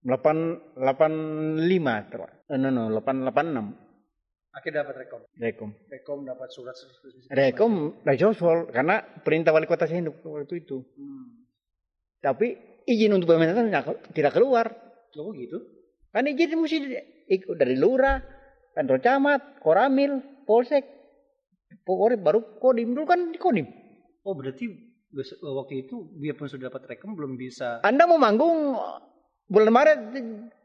8, 85 ter. Eh, no, no, 886. Akhirnya dapat rekom. Rekom. Rekom dapat surat resmi. Rekom dari Sosol karena perintah wali kota Senduk waktu itu. Hmm. Tapi izin untuk pemerintahan tidak- keluar. Loh gitu? Kan izin mesti ikut dari lurah, kantor camat, koramil, polsek. Pokoknya baru kodim dulu kan di kodim. Oh berarti bes- waktu itu biarpun sudah dapat rekom belum bisa. Anda mau manggung bulan Maret,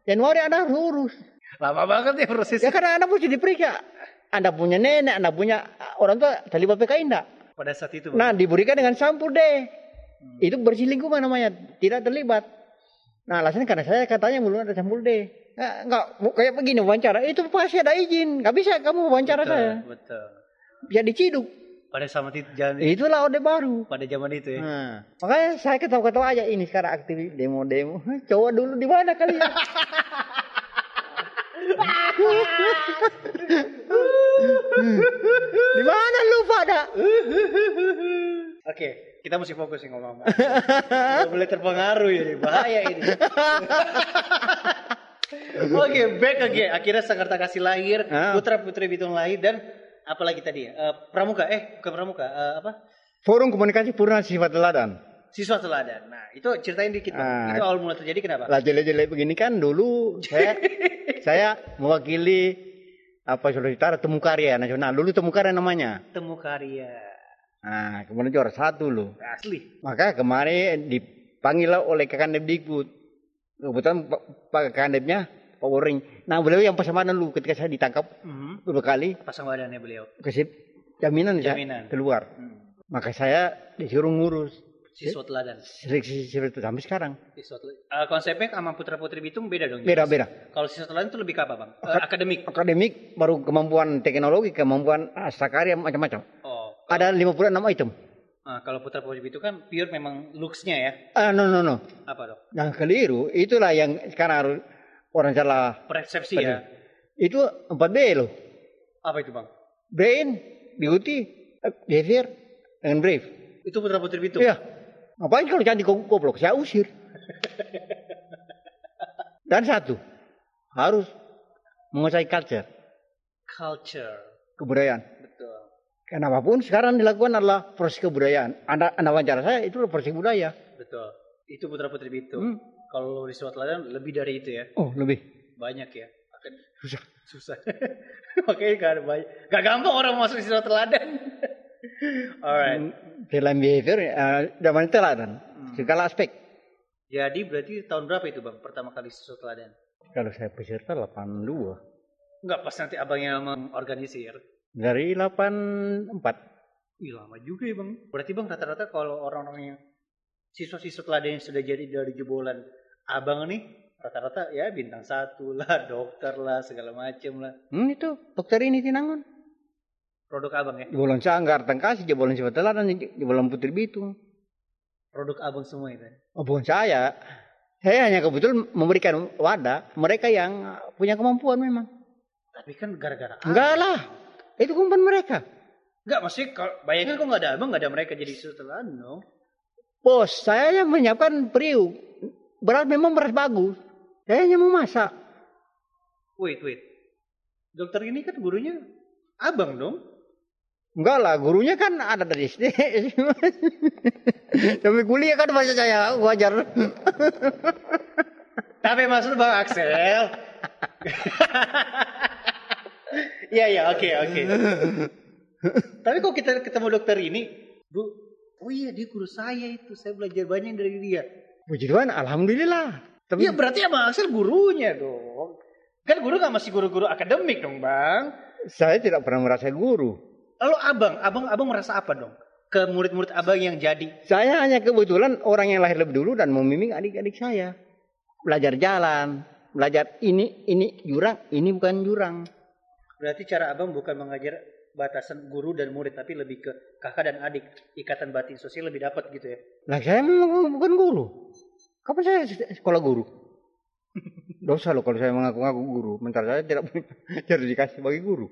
Januari Anda harus urus. Lama banget ya prosesnya. Ya karena Anda mesti diperiksa. Anda punya nenek, Anda punya orang tua terlibat PKI enggak? Pada saat itu. Bang. Nah, diberikan dengan sampul deh. Hmm. Itu bersih lingkungan namanya, tidak terlibat. Nah, alasannya karena saya katanya belum ada sampul D. Nah, enggak, kayak begini wawancara, itu pasti ada izin. Enggak bisa kamu wawancara betul, saya. Betul. Bisa diciduk. Pada sama itu jangan Itulah orde baru. pada zaman itu ya. Nah, makanya saya ketawa-ketawa aja ini sekarang aktif demo-demo. Coba dulu di mana kalian? di mana lu pada? Oke, kita mesti fokus nih ngomong. Nggak boleh terpengaruh ya, bahaya ini. Oke, back again. Akhirnya Sakarta kasih lahir, Ah. putra putri Bitung lahir dan apalagi tadi ya? Eh, pramuka, eh bukan pramuka, eh, apa? Forum Komunikasi Purna Sifat Teladan. Siswa teladan. Nah, itu ceritain dikit bang. Ah. Itu awal mula terjadi kenapa? Lah jelek-jelek begini kan dulu saya saya mewakili apa Sulawesi Utara Temu Karya Nasional. Dulu Temu Karya namanya. Temu karya Nah, kemudian juara satu loh. asli. Maka kemarin dipanggil oleh Kakandep Dikbud. Kebetulan Pak Kakandepnya Pak Woring. Nah, beliau yang pasamanan dulu ketika saya ditangkap Mhm. beberapa kali Pasang badannya beliau. kasih jaminan, saya Jaminan. keluar. Hmm. Maka saya disuruh ngurus Siswa teladan. seleksi seleksi itu sampai sekarang. Siswa teladan. Eh, konsepnya sama putra putri Bitung beda dong. Beda-beda. Kalau siswa teladan itu lebih ke apa bang? Eh, akademik. Akademik baru kemampuan teknologi, kemampuan astakarya macam-macam. Oh. Ada 56 item. Nah, kalau putra putri Bitung kan pure memang looks-nya ya. Ah, no, no, no. Apa dong? Yang keliru, itulah yang sekarang harus orang salah. Persepsi ya. Itu 4B loh. Apa itu bang? Brain, beauty, eh, behavior, dengan brave. Itu putra putri Bitung. Iya. Ngapain kalau kok goblok? Saya usir. Dan satu, harus menguasai culture, Culture. kebudayaan. Betul. Karena apa pun sekarang dilakukan adalah proses kebudayaan. Anda, anda wawancara saya itu proses budaya. Betul. Itu putra putri Bitung. Hmm. Kalau di teladan lebih dari itu ya. Oh lebih Banyak ya. Akan susah. susah. Makanya gak ada banyak. Gak gampang orang masuk siswa teladan. Alright. Dalam behavior, uh, teladan, segala aspek. Jadi berarti tahun berapa itu bang? Pertama kali siswa teladan? Kalau saya peserta 82. Enggak pas nanti abangnya mengorganisir. Dari 84. Ih lama juga ya bang. Berarti bang rata-rata kalau orang-orang yang siswa-siswa teladan yang sudah jadi dari jebolan abang nih rata-rata ya bintang satu lah, dokter lah, segala macem lah. Hmm, itu dokter ini Tinangon. Produk abang ya. Jebolan Sanggar, Tengkasi, jebolan Siwa Teladan, jebolan Putri Bitung. Produk abang semua itu. Oh, bukan saya. Saya hanya kebetulan memberikan wadah mereka yang punya kemampuan memang. Tapi kan gara-gara. Enggak lah. Itu kumpulan mereka. Enggak, maksudnya kalau bayangin kok nggak ada abang, nggak ada mereka jadi setelah dong. Bos, saya yang menyiapkan periuk. Beras memang beras bagus. Saya hanya memasak. Wait, wait. Dokter ini kan gurunya abang dong. Enggak lah, gurunya kan ada dari SD. Tapi kuliah kan bahasa saya wajar. Tapi maksud Bang Axel. Iya, iya, oke, oke. Tapi kok kita ketemu dokter ini, Bu, oh iya dia guru saya itu, saya belajar banyak dari dia. Puji Tuhan, alhamdulillah. Tapi Iya berarti Bang Axel gurunya dong. Kan guru gak masih guru-guru akademik dong Bang. saya tidak pernah merasa guru. Lalu abang, abang, abang merasa apa dong? Ke murid-murid abang yang jadi. Saya hanya kebetulan orang yang lahir lebih dulu dan membimbing adik-adik saya. Belajar jalan, belajar ini, ini jurang, ini bukan jurang. Berarti cara abang bukan mengajar batasan guru dan murid, tapi lebih ke kakak dan adik. Ikatan batin sosial lebih dapat gitu ya. Lah saya memang bukan guru. Kapan saya sekolah guru? Dosa loh kalau saya mengaku-ngaku guru. Bentar saya tidak punya sertifikasi bagi guru.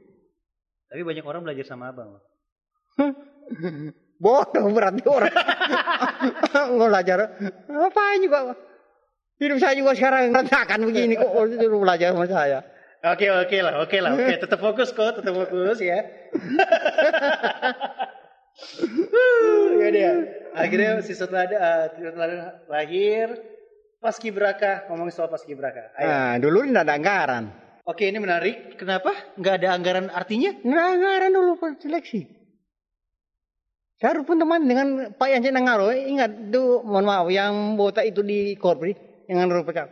Tapi banyak orang belajar sama abang. Bodoh berarti orang. Nggak belajar. Apa juga. Hidup saya juga sekarang berantakan begini kok. Suruh belajar sama saya. Oke oke lah, oke lah, oke. Tetap fokus kok, tetap fokus ya. ya dia. Akhirnya si setelah uh, lahir, pas kibraka ngomongin soal pas kibraka. Ayo. Nah, dulu tidak ada anggaran. Oke ini menarik. Kenapa? Nggak ada anggaran artinya? Nggak ada anggaran dulu seleksi. Saya pun teman dengan Pak Yansen Nangaro. Ingat tuh, mohon maaf, yang botak itu di Korpri. Yang rupa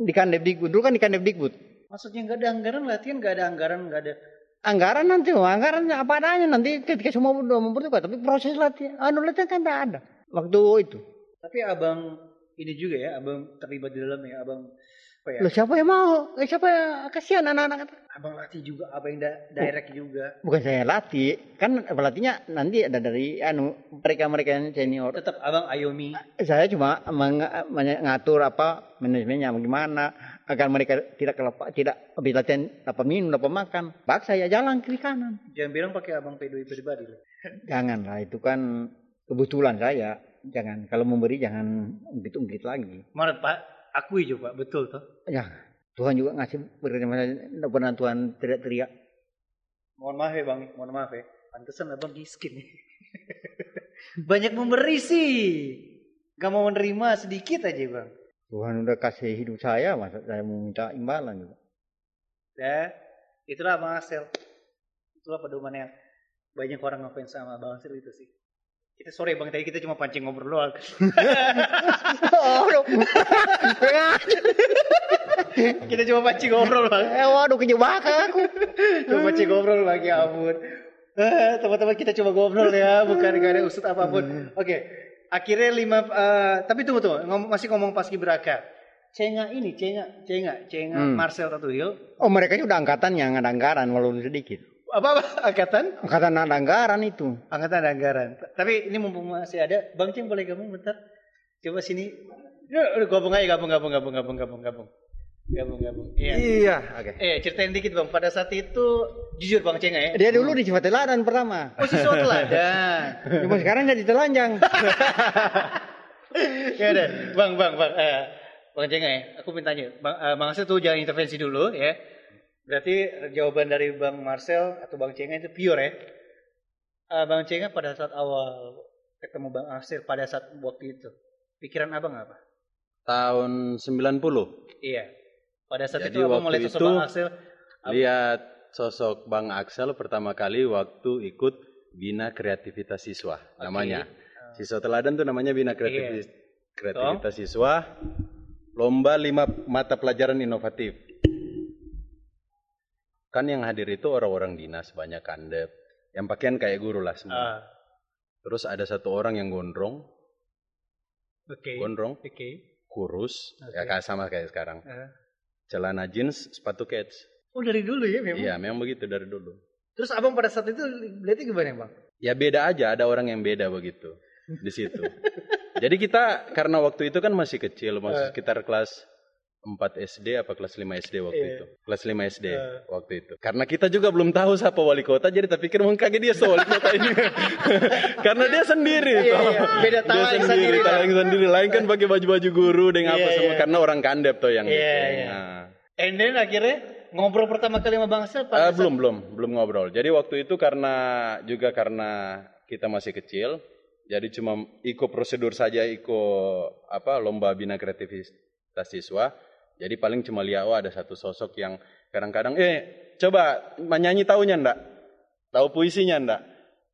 di Kandep Dikbud. Dulu kan di Kandep Dikbud. Maksudnya nggak ada anggaran latihan, nggak ada anggaran, nggak ada. Anggaran nanti, oh, anggaran apa adanya nanti ketika semua udah membutuhkan. Tapi proses latihan, anu latihan kan tidak ada. Waktu itu. Tapi abang ini juga ya, abang terlibat di dalam ya, abang apa ya? Loh siapa yang mau? Eh, siapa yang kasihan anak-anak? Abang latih juga, abang yang da- direct juga. Bukan saya latih, kan pelatihnya nanti ada dari anu mereka-mereka yang senior. Tetap abang ayomi. Saya cuma meng- mengatur apa manajemennya bagaimana agar mereka tidak kelapa, tidak habis latihan apa minum apa makan. Paksa ya jalan kiri kanan. Jangan bilang pakai abang pedoi pribadi loh. Janganlah itu kan kebetulan saya. Jangan kalau memberi jangan ungkit-ungkit lagi. Mana Pak? Akui coba, betul toh. Ya Tuhan juga ngasih saya. Pernah Tuhan teriak-teriak. Mohon maaf ya bang, mohon maaf ya. Pantesan abang miskin. Banyak memberi sih. Gak mau menerima sedikit aja bang. Tuhan udah kasih hidup saya, masa saya mau minta imbalan juga. Ya, itulah bang Asel. Itulah pedoman yang banyak orang ngapain sama bang Asel itu sih. Kita sorry bang, tadi kita cuma pancing ngobrol doang. oh, kita cuma pancing ngobrol bang. eh, waduh kejebak aku. Cuma pancing ngobrol bang, ya ampun. Eh, Teman-teman kita coba ngobrol ya, bukan gak ada usut apa pun. Oke, akhirnya lima, eh, tapi tunggu tunggu, ngom- masih ngomong pas Gibraka. Cenga ini, Cenga, Cenga, Cenga Hmm. Marcel Tatuhil. Oh mereka ini udah angkatan yang ada anggaran walaupun sedikit. Apa, apa angkatan? Angkatan ada anggaran itu. Angkatan anggaran. T- Tapi ini mumpung masih ada, Bang Ceng boleh gabung bentar? Coba sini. Udah gabung aja, gabung, gabung, gabung, gabung, gabung, gabung. Gabung, gabung. Iya. Iya. Oke. Eh, ceritain dikit Bang. Pada saat itu, jujur Bang Ceng ya. Dia dulu di Cifateladan pertama. Oh, si teladan. Cuma sekarang jadi telanjang. ya udah, Bang, Bang, Bang. Eh, Bang Ceng ya, aku minta tanya. Bang, eh, Bang Marcel tuh jangan intervensi dulu ya. Berarti jawaban dari Bang Marcel atau Bang Cenga itu pure ya. Eh, Bang Cenga pada saat awal ketemu Bang Marcel pada saat waktu itu, pikiran abang apa? Tahun 90 Iya. Pada saat Jadi itu waktu mulai sosok itu Bang. Ab- lihat sosok Bang Axel pertama kali waktu ikut Bina Kreativitas Siswa namanya. Siswa teladan tuh namanya Bina Kreativitas, Kreativitas Siswa. Lomba lima mata pelajaran inovatif. Kan yang hadir itu orang-orang dinas banyak kandep. Yang pakaian kayak guru lah semua. Ah, Terus ada satu orang yang gondrong, Oke. gondrong, Oke. kurus, Oke. ya kayak sama kayak sekarang. Ah. Celana jeans, sepatu kets. Oh dari dulu ya memang. Iya, memang begitu dari dulu. Terus abang pada saat itu lihatnya gimana bang? Ya beda aja, ada orang yang beda begitu di situ. Jadi kita karena waktu itu kan masih kecil, masih sekitar kelas 4 SD apa kelas 5 SD waktu Iya. itu. Kelas 5 SD waktu itu. Karena kita juga belum tahu siapa wali kota, jadi tak pikir mungkin kaget dia so wali kota ini. karena dia sendiri Iya, toh. iya. Beda Dia sendiri, talang dah. sendiri. Lain kan pakai baju-baju guru dengan Iya, apa semua iya. karena orang kandep tuh yang Iya, gitu. iya. Nah. And then akhirnya ngobrol pertama kali sama Bang Asel pada Eh, belum belum belum ngobrol. Jadi waktu itu karena juga karena kita masih kecil, jadi cuma ikut prosedur saja ikut apa lomba bina kreativitas siswa. Jadi paling cuma lihat oh ada satu sosok yang kadang-kadang eh coba menyanyi taunya ndak? Tahu puisinya ndak?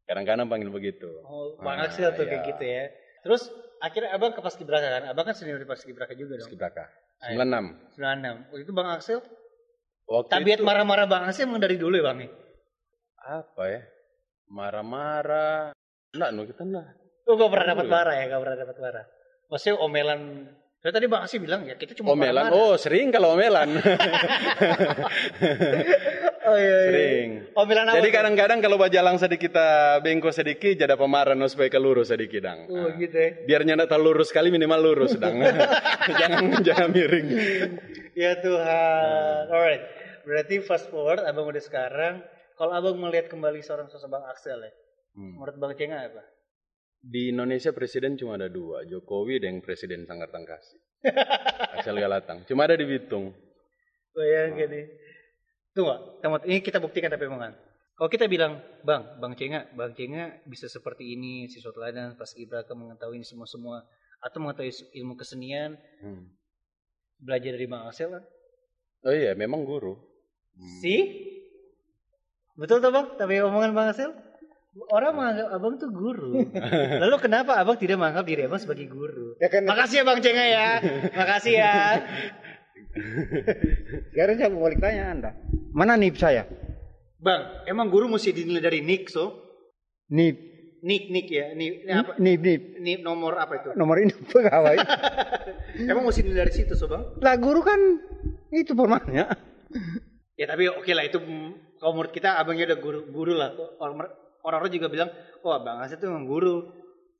Kadang-kadang panggil begitu. Oh, Bang Ah, Axel tuh kayak iya. gitu ya. Terus akhirnya abang ke Paskibraka kan? Abang kan senior di Paskibraka juga dong. Paskibraka. Ayo. 96. 96. Waktu itu Bang Axel, Waktu tabiat itu marah-marah Bang Axel emang dari dulu ya Bang? nih? apa ya? Marah-marah. Enggak, no kita enggak. Oh gak pernah dapat Dulu. marah ya, gak pernah dapat marah. Maksudnya omelan. Saya tadi Bang Axel bilang ya kita cuma Omelan. Oh, sering kalau omelan. Oh iya, iya. sering. Omelan apa? Jadi kadang-kadang kalau bajalang sedikit kita bengko sedikit, jadi pemarah no supaya ke lurus sedikit dang. Oh Nah, gitu ya. Biar nyanda tak lurus sekali minimal lurus dang. jangan jangan miring. Ya Tuhan. Alright. Berarti fast forward abang udah sekarang. Kalau abang melihat kembali seorang sosok Bang Axel ya. Hmm. Menurut Bang Cenga apa? Di Indonesia presiden cuma ada dua, Jokowi dan Presiden Sanggar Tangkasi. Axel Galatang. Cuma ada di Bitung. Bayangin nih. Tunggu, Tamat. Ini kita buktikan tapi omongan. Kalau kita bilang, Bang, Bang Cenga, Bang Cenga bisa seperti ini, siswa teladan, pas Ibraka mengetahui ini semua-semua, atau mengetahui ilmu kesenian, Hmm. belajar dari Bang Axel kan? Oh iya, memang guru. Hmm. Si? Betul tuh Bang? Tapi omongan Bang Axel? Orang menganggap abang tuh guru. Lalu kenapa abang tidak menganggap diri abang sebagai guru? Ya kan Makasih ya Bang Cenga ya. Makasih ya. sekarang saya mau balik tanya Anda. Mana nip saya? Bang, emang guru mesti dinilai dari nik so? Nip. Nik, nik ya. Ini apa? Nip, nip. Nik nomor apa itu? Nomor ini pegawai. Emang mesti dinilai dari situ so Bang? lah guru kan itu formalnya. Ya tapi oke lah itu kalau menurut kita abangnya udah guru guru lah. Orang- Orang-orang juga bilang, wah Bang Asep tuh emang guru.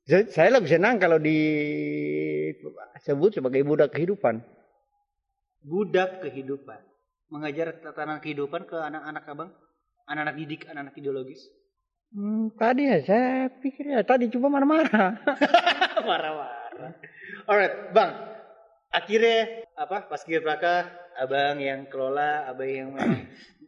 Saya, saya lebih senang kalau disebut sebagai budak kehidupan. Budak kehidupan. Mengajar tatanan kehidupan ke anak-anak abang. Anak-anak didik, anak-anak ideologis. Hmm, tadi ya saya pikir ya tadi cuma marah-marah. Marah-marah. Alright, Bang. Akhirnya apa? Pas Braka, abang yang kelola, abang yang memang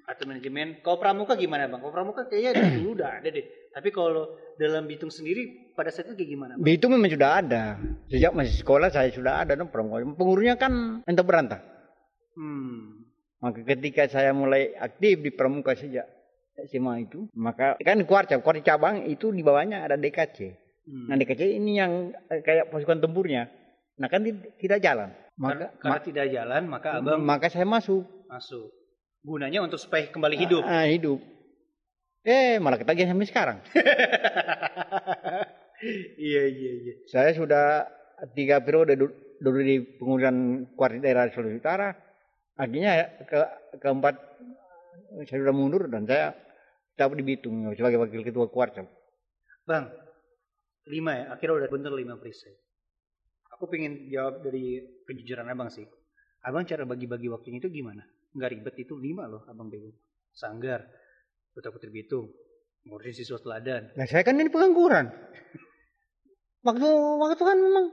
atau manajemen. Kalau pramuka gimana bang? Kalau pramuka kayaknya dari dulu udah ada deh. Tapi kalau dalam Bitung sendiri pada saat itu kayak gimana? Bang? Itu memang sudah ada. Sejak masih sekolah saya sudah ada dong pramuka. Pengurunya kan entah berantah. Hmm. Maka ketika saya mulai aktif di pramuka sejak SMA itu, maka kan kuarca, kuarca cabang itu di bawahnya ada DKC. Hmm. Nah DKC ini yang eh, kayak pasukan tempurnya. Nah kan ti- tidak jalan. karena, Maka karena tidak jalan, maka ma- abang maka saya masuk. masuk. Gunanya untuk supaya kembali hidup. Ah, hidup. Eh malah ketagihan sampai sekarang. iya iya iya. Saya sudah tiga periode du- dulu di pengurusan kuarti daerah Sulawesi Utara. Akhirnya ke keempat saya sudah mundur dan saya tetap di Bitung sebagai wakil ketua kuarca. Bang, lima ya. Akhirnya udah bener lima perisai. Aku pengen jawab dari kejujuran abang sih. Abang cara bagi-bagi waktunya itu gimana? Nggak ribet itu lima loh abang bego. Sanggar, Putra Putri Bitung, ngurusin siswa teladan. Nah saya kan ini pengangguran. Waktu waktu kan memang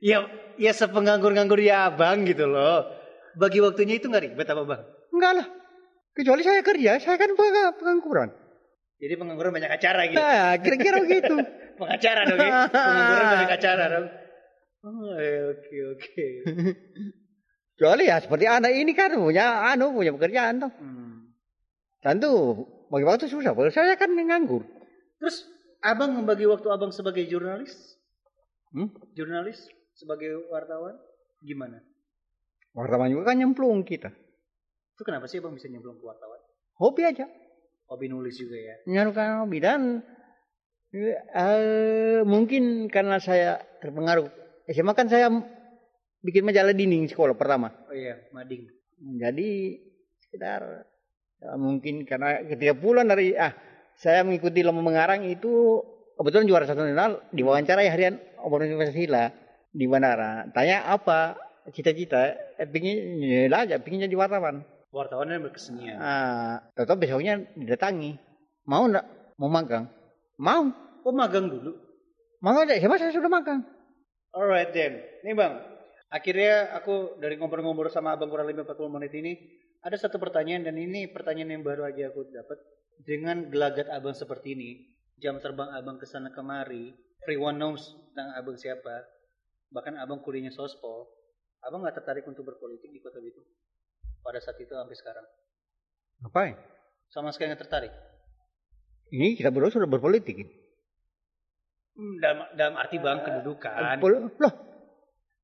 Ya, ya sepenganggur-nganggur ya abang gitu loh. Bagi waktunya itu nggak ribet apa bang? enggak lah. Kecuali saya kerja, saya kan peng- pengangguran. Jadi pengangguran banyak acara gitu. Nah, kira-kira begitu. Pengacara dong ya. Pengangguran banyak acara dong. Oh, oke oke. Kecuali ya seperti anak ini kan punya anu punya pekerjaan tuh. Hmm. Tentu bagi waktu susah. Kalau saya kan nganggur. Terus abang membagi waktu abang sebagai jurnalis? Hmm? Jurnalis sebagai wartawan gimana? Wartawan juga kan nyemplung kita. Itu kenapa sih abang bisa nyemplung ke wartawan? Hobi aja. Hobi nulis juga ya. Nyarukan hobi dan eh, mungkin karena saya terpengaruh. SMA kan saya bikin majalah dinding sekolah pertama. Oh iya, mading. Jadi sekitar Ya, mungkin karena ketika pulang dari ah saya mengikuti lomba mengarang itu kebetulan juara satu nasional diwawancara ya harian Universitas Hila di bandara. Tanya apa cita-cita? Eh, pingin ya aja, pingin jadi wartawan. Wartawan yang berkesenian. Ah, tahu besoknya didatangi. Mau enggak? Mau magang? Mau. Oh magang dulu. Mau aja, siapa saya sudah magang. Alright then. Nih bang, akhirnya aku dari ngobrol-ngobrol sama abang kurang lebih 40 menit ini, ada satu pertanyaan dan ini pertanyaan yang baru aja aku dapat. Dengan gelagat abang seperti ini, jam terbang abang ke sana kemari, everyone knows tentang abang siapa, bahkan abang kuliahnya sospol, abang nggak tertarik untuk berpolitik di kota itu pada saat itu sampai sekarang. Ngapain? Sama sekali nggak tertarik. Ini kita berdua sudah berpolitik. Hmm, dalam, dalam arti bang kedudukan. Loh,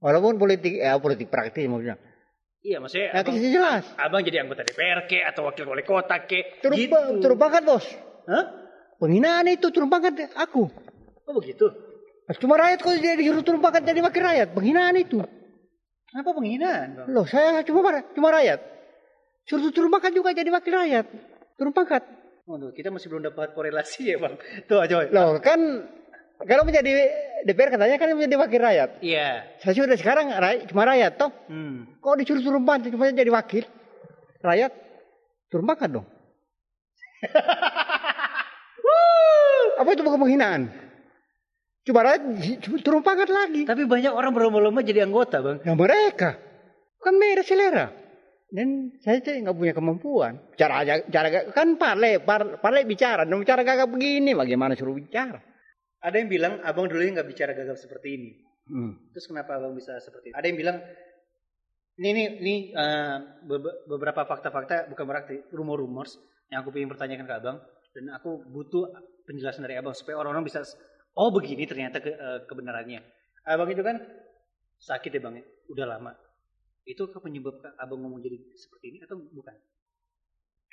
walaupun politik, ya politik praktis maksudnya. Iya maksudnya Ya, abang, jelas. abang jadi anggota DPR ke atau wakil wali kota ke. Turun, gitu. turun pangkat bos. Hah? Penghinaan itu turun pangkat aku. Oh begitu. Cuma rakyat kok dia disuruh turun pangkat jadi wakil rakyat. Penghinaan itu. Kenapa penghinaan bang? Loh, saya cuma cuma rakyat. Suruh turun pangkat juga jadi wakil rakyat. Turun pangkat. Waduh, kita masih belum dapat korelasi ya bang. Tuh coy. Loh, kan kalau menjadi DPR katanya kan menjadi wakil rakyat. Iya. Saya sudah sekarang rakyat, cuma rakyat toh. Hmm. Kok disuruh turun pangkat cuma jadi wakil rakyat? Turun pangkat dong. Apa itu bukan penghinaan? Cuma rakyat turun pangkat lagi. Tapi banyak orang berlomba-lomba jadi anggota bang. Ya mereka kan beda selera. Dan saya tuh nggak punya kemampuan. Cara aja, cara kan parle, par, parle bicara. Dan bicara gagap begini, bagaimana suruh bicara? Ada yang bilang abang dulu nggak bicara gagap seperti ini. Hmm. Terus kenapa abang bisa seperti itu? Ada yang bilang ini ini, ini be- beberapa fakta-fakta bukan berarti rumor-rumors yang aku ingin pertanyakan ke abang dan aku butuh penjelasan dari abang supaya orang-orang bisa oh begini ternyata ke, eh, kebenarannya. Abang itu kan sakit ya bang ya, udah lama. Itu apa penyebab abang ngomong jadi seperti ini atau bukan?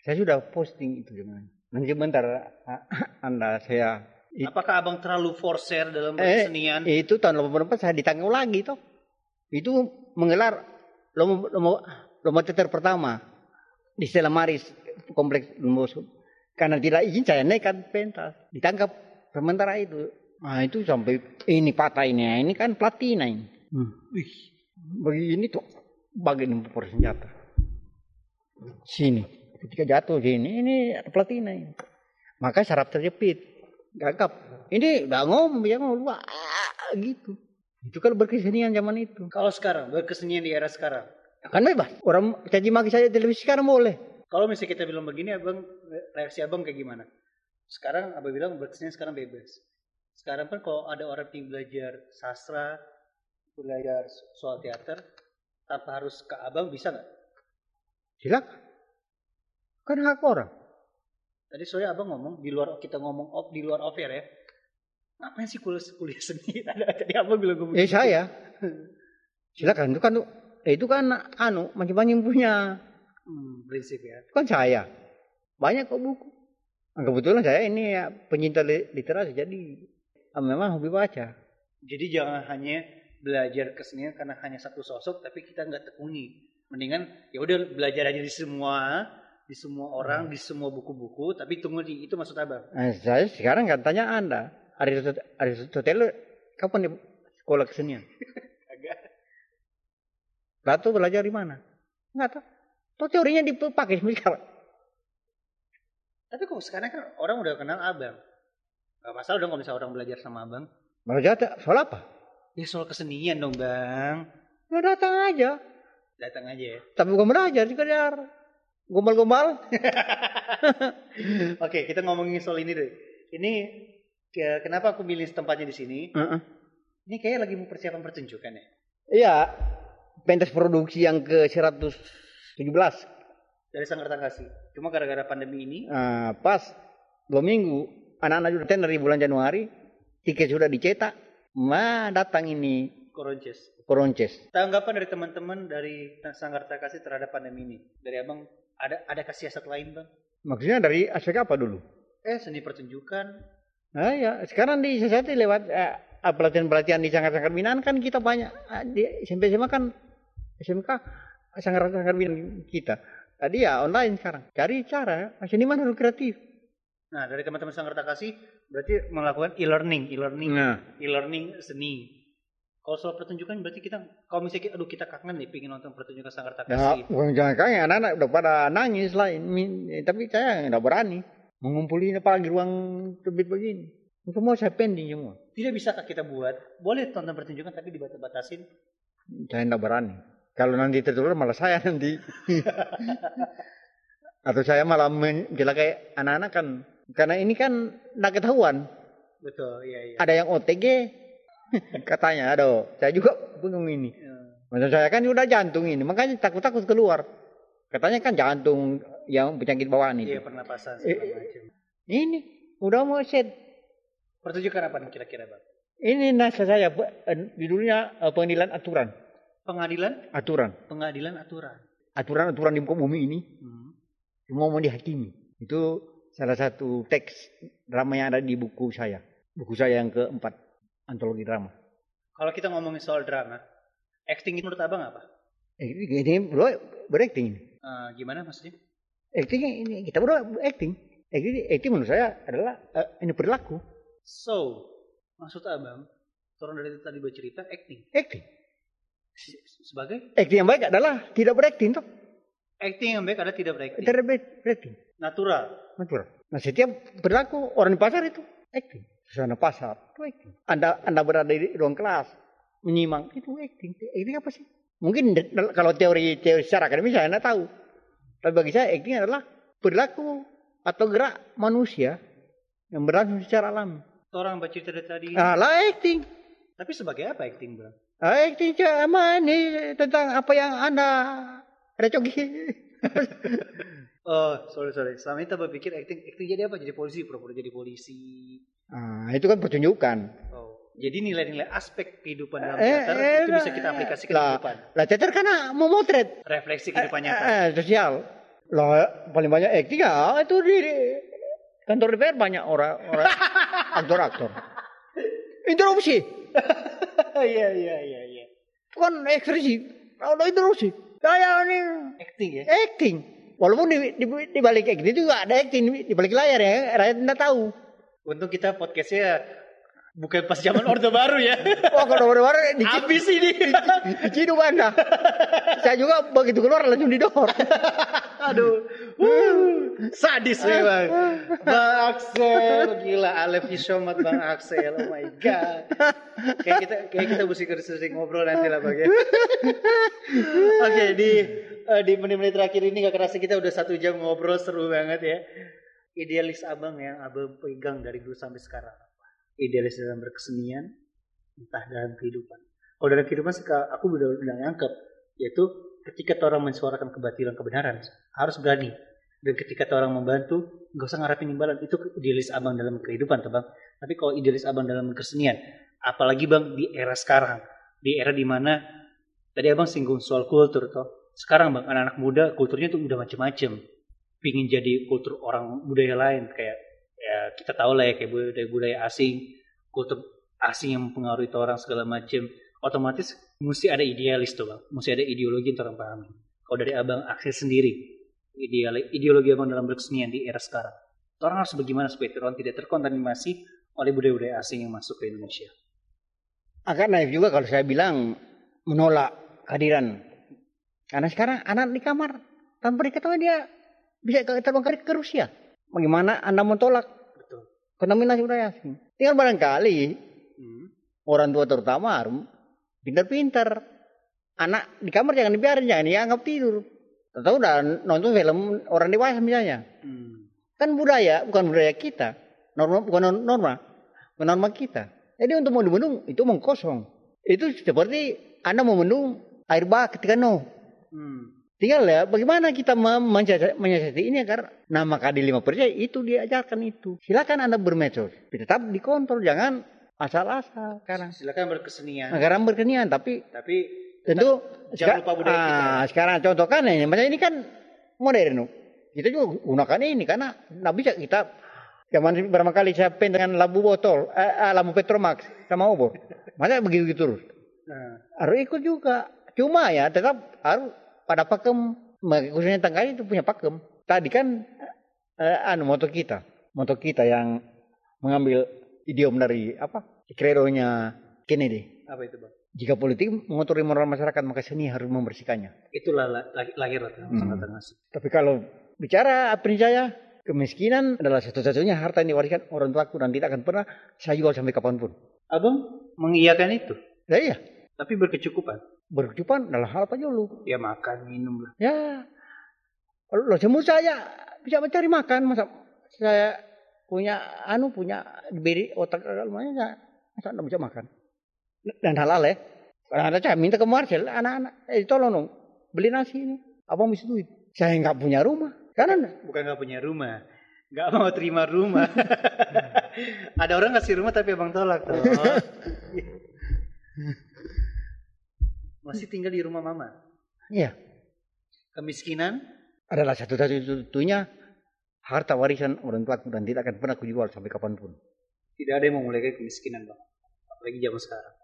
Saya sudah posting itu dengan. Nanti sebentar ah, anda saya It- Apakah abang terlalu forser dalam Eh, kesenian? itu tahun 84 saya ditanggung lagi toh. Itu menggelar lomba lomba, lomba teater pertama di Stella Maris kompleks Lumboso. Karena tidak izin saya nekat pentas. Ditangkap sementara itu. Nah itu sampai ini patah ini. Nah, Ini kan platina ini. Hmm. Wih, begini tuh bagian impor senjata. Sini. Ketika jatuh sini, ini platina ini. Maka saraf terjepit. Gagap. Ini udah ngomong, dia ngomong, wah gitu. Itu kan berkesenian zaman itu. Kalau sekarang berkesenian di era sekarang, Kan bebas. Orang caci maki saja televisi sekarang boleh. Kalau misalnya kita bilang begini, abang reaksi abang kayak gimana? Sekarang abang bilang berkesenian sekarang bebas. Sekarang kan kalau ada orang yang belajar sastra, belajar soal teater, tanpa harus ke abang bisa nggak? Silakan. Kan hak orang. Tadi soalnya abang ngomong di luar kita ngomong off di luar off ya. Ngapain sih kuliah kuliah seni? Tadi abang bilang ngomong. Eh saya. Silakan. Itu kan eh, itu kan anu macam-macam punya. Hmm, prinsip ya. Itu kan saya. Banyak kok buku. Nah, kebetulan saya ini ya penyinta li- literasi jadi ah, memang hobi baca. Jadi jangan hanya belajar kesenian karena hanya satu sosok, tapi kita nggak tekuni. Mendingan ya udah belajar aja di semua, di semua orang, di semua buku-buku, tapi tunggu di itu maksud abang. Nah, saya sekarang kan tanya Anda, Aristoteles, kapan di sekolah kesenian? Agak. Plato belajar di mana? Enggak tahu. Tuh teorinya dipakai sekarang. Tapi kok sekarang kan orang udah kenal abang. Gak masalah dong kalau misalnya orang belajar sama abang. Belajar tak- soal apa? Ya soal kesenian dong bang. Ya datang aja. Datang aja ya. Tapi bukan belajar, sekedar gombal-gombal. Oke kita ngomongin soal ini deh. Ini ke- kenapa aku milih tempatnya di sini? Heeh. Ini kayak lagi mau persiapan pertunjukan ya. Iya, pentas produksi yang ke 117. Dari Sanggar Kasih. Cuma gara-gara pandemi ini, Nah, pas dua minggu, anak-anak sudah tender di bulan Januari, tiket sudah dicetak, mah datang ini Koronces. Koronces. Tanggapan dari teman-teman dari Sanggar Kasih terhadap pandemi ini. Dari abang, ada ada siasat lain bang? Maksudnya dari aspek apa dulu? Eh seni pertunjukan. Nah ya, sekarang di sesati lewat eh, pelatihan-pelatihan di sanggar-sanggar binaan kan kita banyak. Ah, Di SMP SMA kan SMK sanggar-sanggar binaan kita. Tadi ya online sekarang. Cari cara. Seniman harus kreatif. Nah, dari teman-teman Sanggerta Kasih berarti melakukan e-learning, e-learning, Nah, e-learning seni. Kalau soal pertunjukan berarti kita kalau misalnya kita, aduh kita kangen nih pengen nonton pertunjukan Sanggerta ya, Kasih. bukan jangan kangen anak-anak udah pada nangis lain. Tapi saya nggak berani mengumpulin apalagi ruang terbit begini. Semua saya pending semua. Tidak bisakah kita buat boleh tonton pertunjukan tapi dibatas-batasin? Saya nggak berani. Kalau nanti tertular malah saya nanti. Atau saya malah mencelakai anak-anak kan. Karena ini kan nggak ketahuan. Betul, iya iya. Ada yang OTG. Katanya, aduh, saya juga bingung ini. Ya. Maksud saya kan udah jantung ini, makanya takut-takut keluar. Katanya kan jantung yang penyakit bawaan Iya, itu. pernapasan Eh, macam. Ini udah mau set. Pertunjukan apa kira-kira, Bang? Ini nasa saya eh, judulnya eh, pengadilan aturan. Pengadilan, Aturan. pengadilan aturan. Aturan-aturan di muka bumi ini Hmm. semua mau dihakimi. Itu salah satu teks drama yang ada di buku saya. Buku saya yang keempat, antologi drama. Kalau kita ngomongin soal drama, acting itu menurut Abang apa? Eh, ini, ini bro, berakting ini. Eh, gimana maksudnya? Acting ini kita bro acting. Acting, acting menurut saya adalah eh, ini perilaku. So, maksud Abang, turun dari tadi bercerita acting. Acting. Se- Sebagai Acting yang baik adalah tidak berakting toh. acting yang baik ada tidak berakting. Tidak ber- berakting. Natural. Natural. Nah setiap perilaku orang di pasar itu acting. Suasana pasar itu acting. Anda Anda berada di ruang kelas menyimak itu acting. Acting apa sih? Mungkin kalau teori teori secara akademis saya tidak tahu. Tapi bagi saya acting adalah perilaku atau gerak manusia yang berlangsung secara alami. Orang bercerita dari tadi. Ah, lah acting. Tapi sebagai apa acting, Bang? Ah, acting sama ini tentang apa yang Anda ada cogi. Oh, sorry sorry. Selama ini kita berpikir acting, acting jadi apa? Jadi polisi, pura-pura jadi polisi. Ah, itu kan pertunjukan. Oh, jadi nilai-nilai aspek kehidupan dalam Eh, teater eh, itu bisa kita aplikasikan ke lah. kehidupan. Lah teater kan memotret Refleksi kehidupan nyata. Eh, sosial. Lah paling banyak acting ya itu di, di kantor DPR banyak orang orang aktor-aktor. Interupsi. Iya iya iya iya. Itu kan ekspresi. Kalau interupsi. Kayak ini Acting ya. acting. Walaupun di, di, di balik acting itu juga ada acting di balik layar ya. Rakyat tidak tahu. Untung kita podcastnya bukan pas zaman Orde Baru ya. Wah kalau baru-baru di, Habis ini. diciduk anda. Saya juga begitu keluar langsung didor. Aduh. Wuh, sadis memang. Bang Axel, gila I love you so much Bang Axel. Oh my god. Kayak kita kayak kita mesti sering ngobrol nanti lah Bang ya. Oke, di eh, di menit-menit terakhir ini gak kerasa kita udah satu jam ngobrol seru banget ya. Idealis abang yang abang pegang dari dulu sampai sekarang. Idealis dalam berkesenian, entah dalam kehidupan. Kalau dalam kehidupan sih aku udah nyangkep, yaitu ketika orang mensuarakan kebatilan kebenaran harus berani. Dan ketika orang membantu, nggak usah ngarepin imbalan. Itu idealis abang dalam kehidupan, tuh bang. Tapi kalau idealis abang dalam kesenian, apalagi bang di era sekarang, di era di mana tadi abang singgung soal kultur, toh. Sekarang bang, anak-anak muda kulturnya tuh udah macem-macem. Pingin jadi kultur orang budaya lain, kayak ya kita tahu lah ya kayak budaya budaya asing, kultur asing yang mempengaruhi orang segala macem. Otomatis mesti ada idealis tuh bang, mesti ada ideologi yang orang pahami. Kalau dari abang akses sendiri, ideal, ideologi abang dalam berkesenian di era sekarang. Orang harus bagaimana supaya orang tidak terkontaminasi oleh budaya-budaya asing yang masuk ke Indonesia. agak naif juga kalau saya bilang menolak kehadiran. Karena sekarang anak di kamar tanpa diketahui dia bisa ke- terbang ke, ke Rusia. Bagaimana Anda mentolak Betul. budaya asing? Tinggal barangkali Hmm. orang tua terutama harus pintar-pintar. Anak di kamar jangan dibiarin, jangan dianggap tidur. Tahu udah nonton film orang dewasa misalnya. Hmm. Kan budaya, bukan budaya kita. Norma bukan norma, bukan norma kita. Jadi untuk membendung itu mengkosong. Itu seperti Anda membendung air bah ketika no. Hmm. Tinggal ya bagaimana kita mensiasati ini agar nama keadilan lima percaya itu diajarkan itu. Silakan Anda bermedsos, tetap dikontrol jangan asal-asal sekarang. Silakan berkesenian, Sekarang berkenian tapi tapi tentu jangan lupa budaya kita. ah, sekarang contoh kan ini macam ini kan modern kita juga gunakan ini karena nggak bisa kita zaman berapa kali saya pen dengan lampu botol eh, eh, lampu petromax sama obor masa begitu gitu terus Nah, harus ikut juga cuma ya tetap harus pada pakem khususnya tangga itu punya pakem. Tadi kan eh, anu moto kita, moto kita yang mengambil idiom dari apa? Kredonya Kennedy. Apa itu bang? Jika politik mengotori moral masyarakat maka seni harus membersihkannya. Itulah la- la- lahir lah Hmm. Tapi kalau bicara apa saya, kemiskinan adalah satu-satunya harta yang diwariskan orang tuaku dan tidak akan pernah saya jual sampai kapan pun. Abang mengiyakan itu, Ya iya, tapi berkecukupan. berkecukupan adalah hal apa dulu. Ya makan, minum lah. Ya, kalau semua saya bisa mencari makan, masa saya punya anu punya diberi otak lumayan saya masa tidak bisa makan. Dan halal ya. Kadang ada saya minta ke Marcel, anak-anak, eh tolong dong beli nasi ini. Abang bisa duit. Saya nggak punya rumah. Karena Bukan nggak punya rumah, nggak mau terima rumah. Ada orang kasih rumah tapi abang tolak tuh. Masih tinggal di rumah mama. ya Kemiskinan, adalah satu-satunya harta warisan orang tuaku dan tidak akan pernah kujual sampai kapan pun. tidak ada yang mau mulai kemiskinan bang. Apalagi zaman sekarang.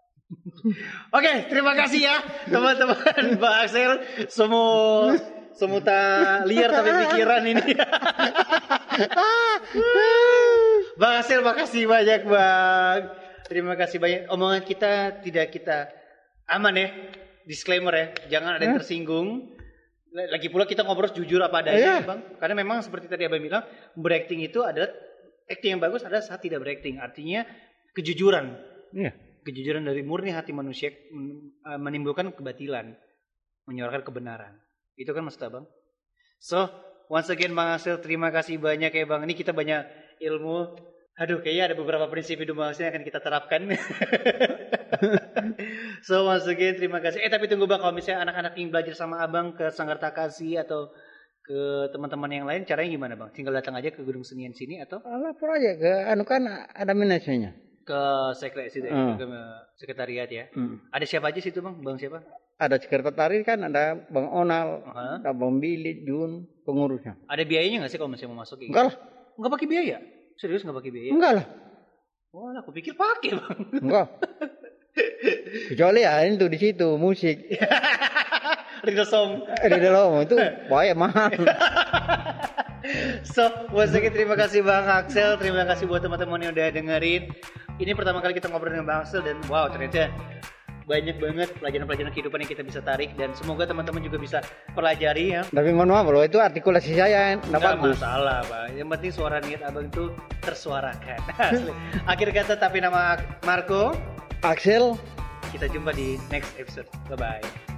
Oke, terima kasih ya teman-teman Mbak Axel. Semua semuta liar tapi pikiran ini. bang Axel, makasih banyak bang. Terima kasih banyak. Omongan kita tidak kita aman ya. Disclaimer ya, jangan ada yang tersinggung. Lagi pula kita ngobrol jujur apa adanya, Iya. bang. Karena memang seperti tadi abang bilang, berakting itu adalah acting yang bagus adalah saat tidak berakting. Artinya kejujuran Iya. kejujuran dari murni hati manusia uh, menimbulkan kebatilan, menyuarakan kebenaran. Itu kan maksud abang. So, once again Bang Asel, terima kasih banyak ya Bang. Ini kita banyak ilmu. Aduh, kayaknya ada beberapa prinsip hidup Asel yang akan kita terapkan. so, once again terima kasih. Eh, tapi tunggu Bang, kalau misalnya anak-anak ingin belajar sama Abang ke Sanggar Takasi atau ke teman-teman yang lain, caranya gimana Bang? Tinggal datang aja ke Gedung Senian sini atau Lapor aja ke anu kan ada manajemennya. ke sekre situ, Hmm. ke sekretariat ya. Hmm. Ada siapa aja situ Bang? Bang siapa? Ada sekretaris kan ada Bang Onal, Hah? ada Bang Bilit, Jun, pengurusnya. Ada biayanya nggak sih kalau misalnya mau masuk? Enggak lah, gitu? Nggak pakai biaya? Serius nggak pakai biaya? enggak lah, Wah, aku pikir pakai bang. enggak. Kecuali ya itu di situ musik. Ringo Song. Eh, di dalam itu banyak mahal. So, once again terima kasih Bang Axel, terima kasih buat teman-teman yang udah dengerin. Ini pertama kali kita ngobrol dengan Bang Axel dan wow ternyata banyak banget pelajaran-pelajaran kehidupan yang kita bisa tarik dan semoga teman-teman juga bisa pelajari ya. Tapi mohon maaf loh, itu artikulasi saya enggak Nggak bagus. masalah bang, yang penting suara niat abang itu tersuarakan. Akhir kata tapi nama Marco, Axel, kita jumpa di next episode. Bye bye.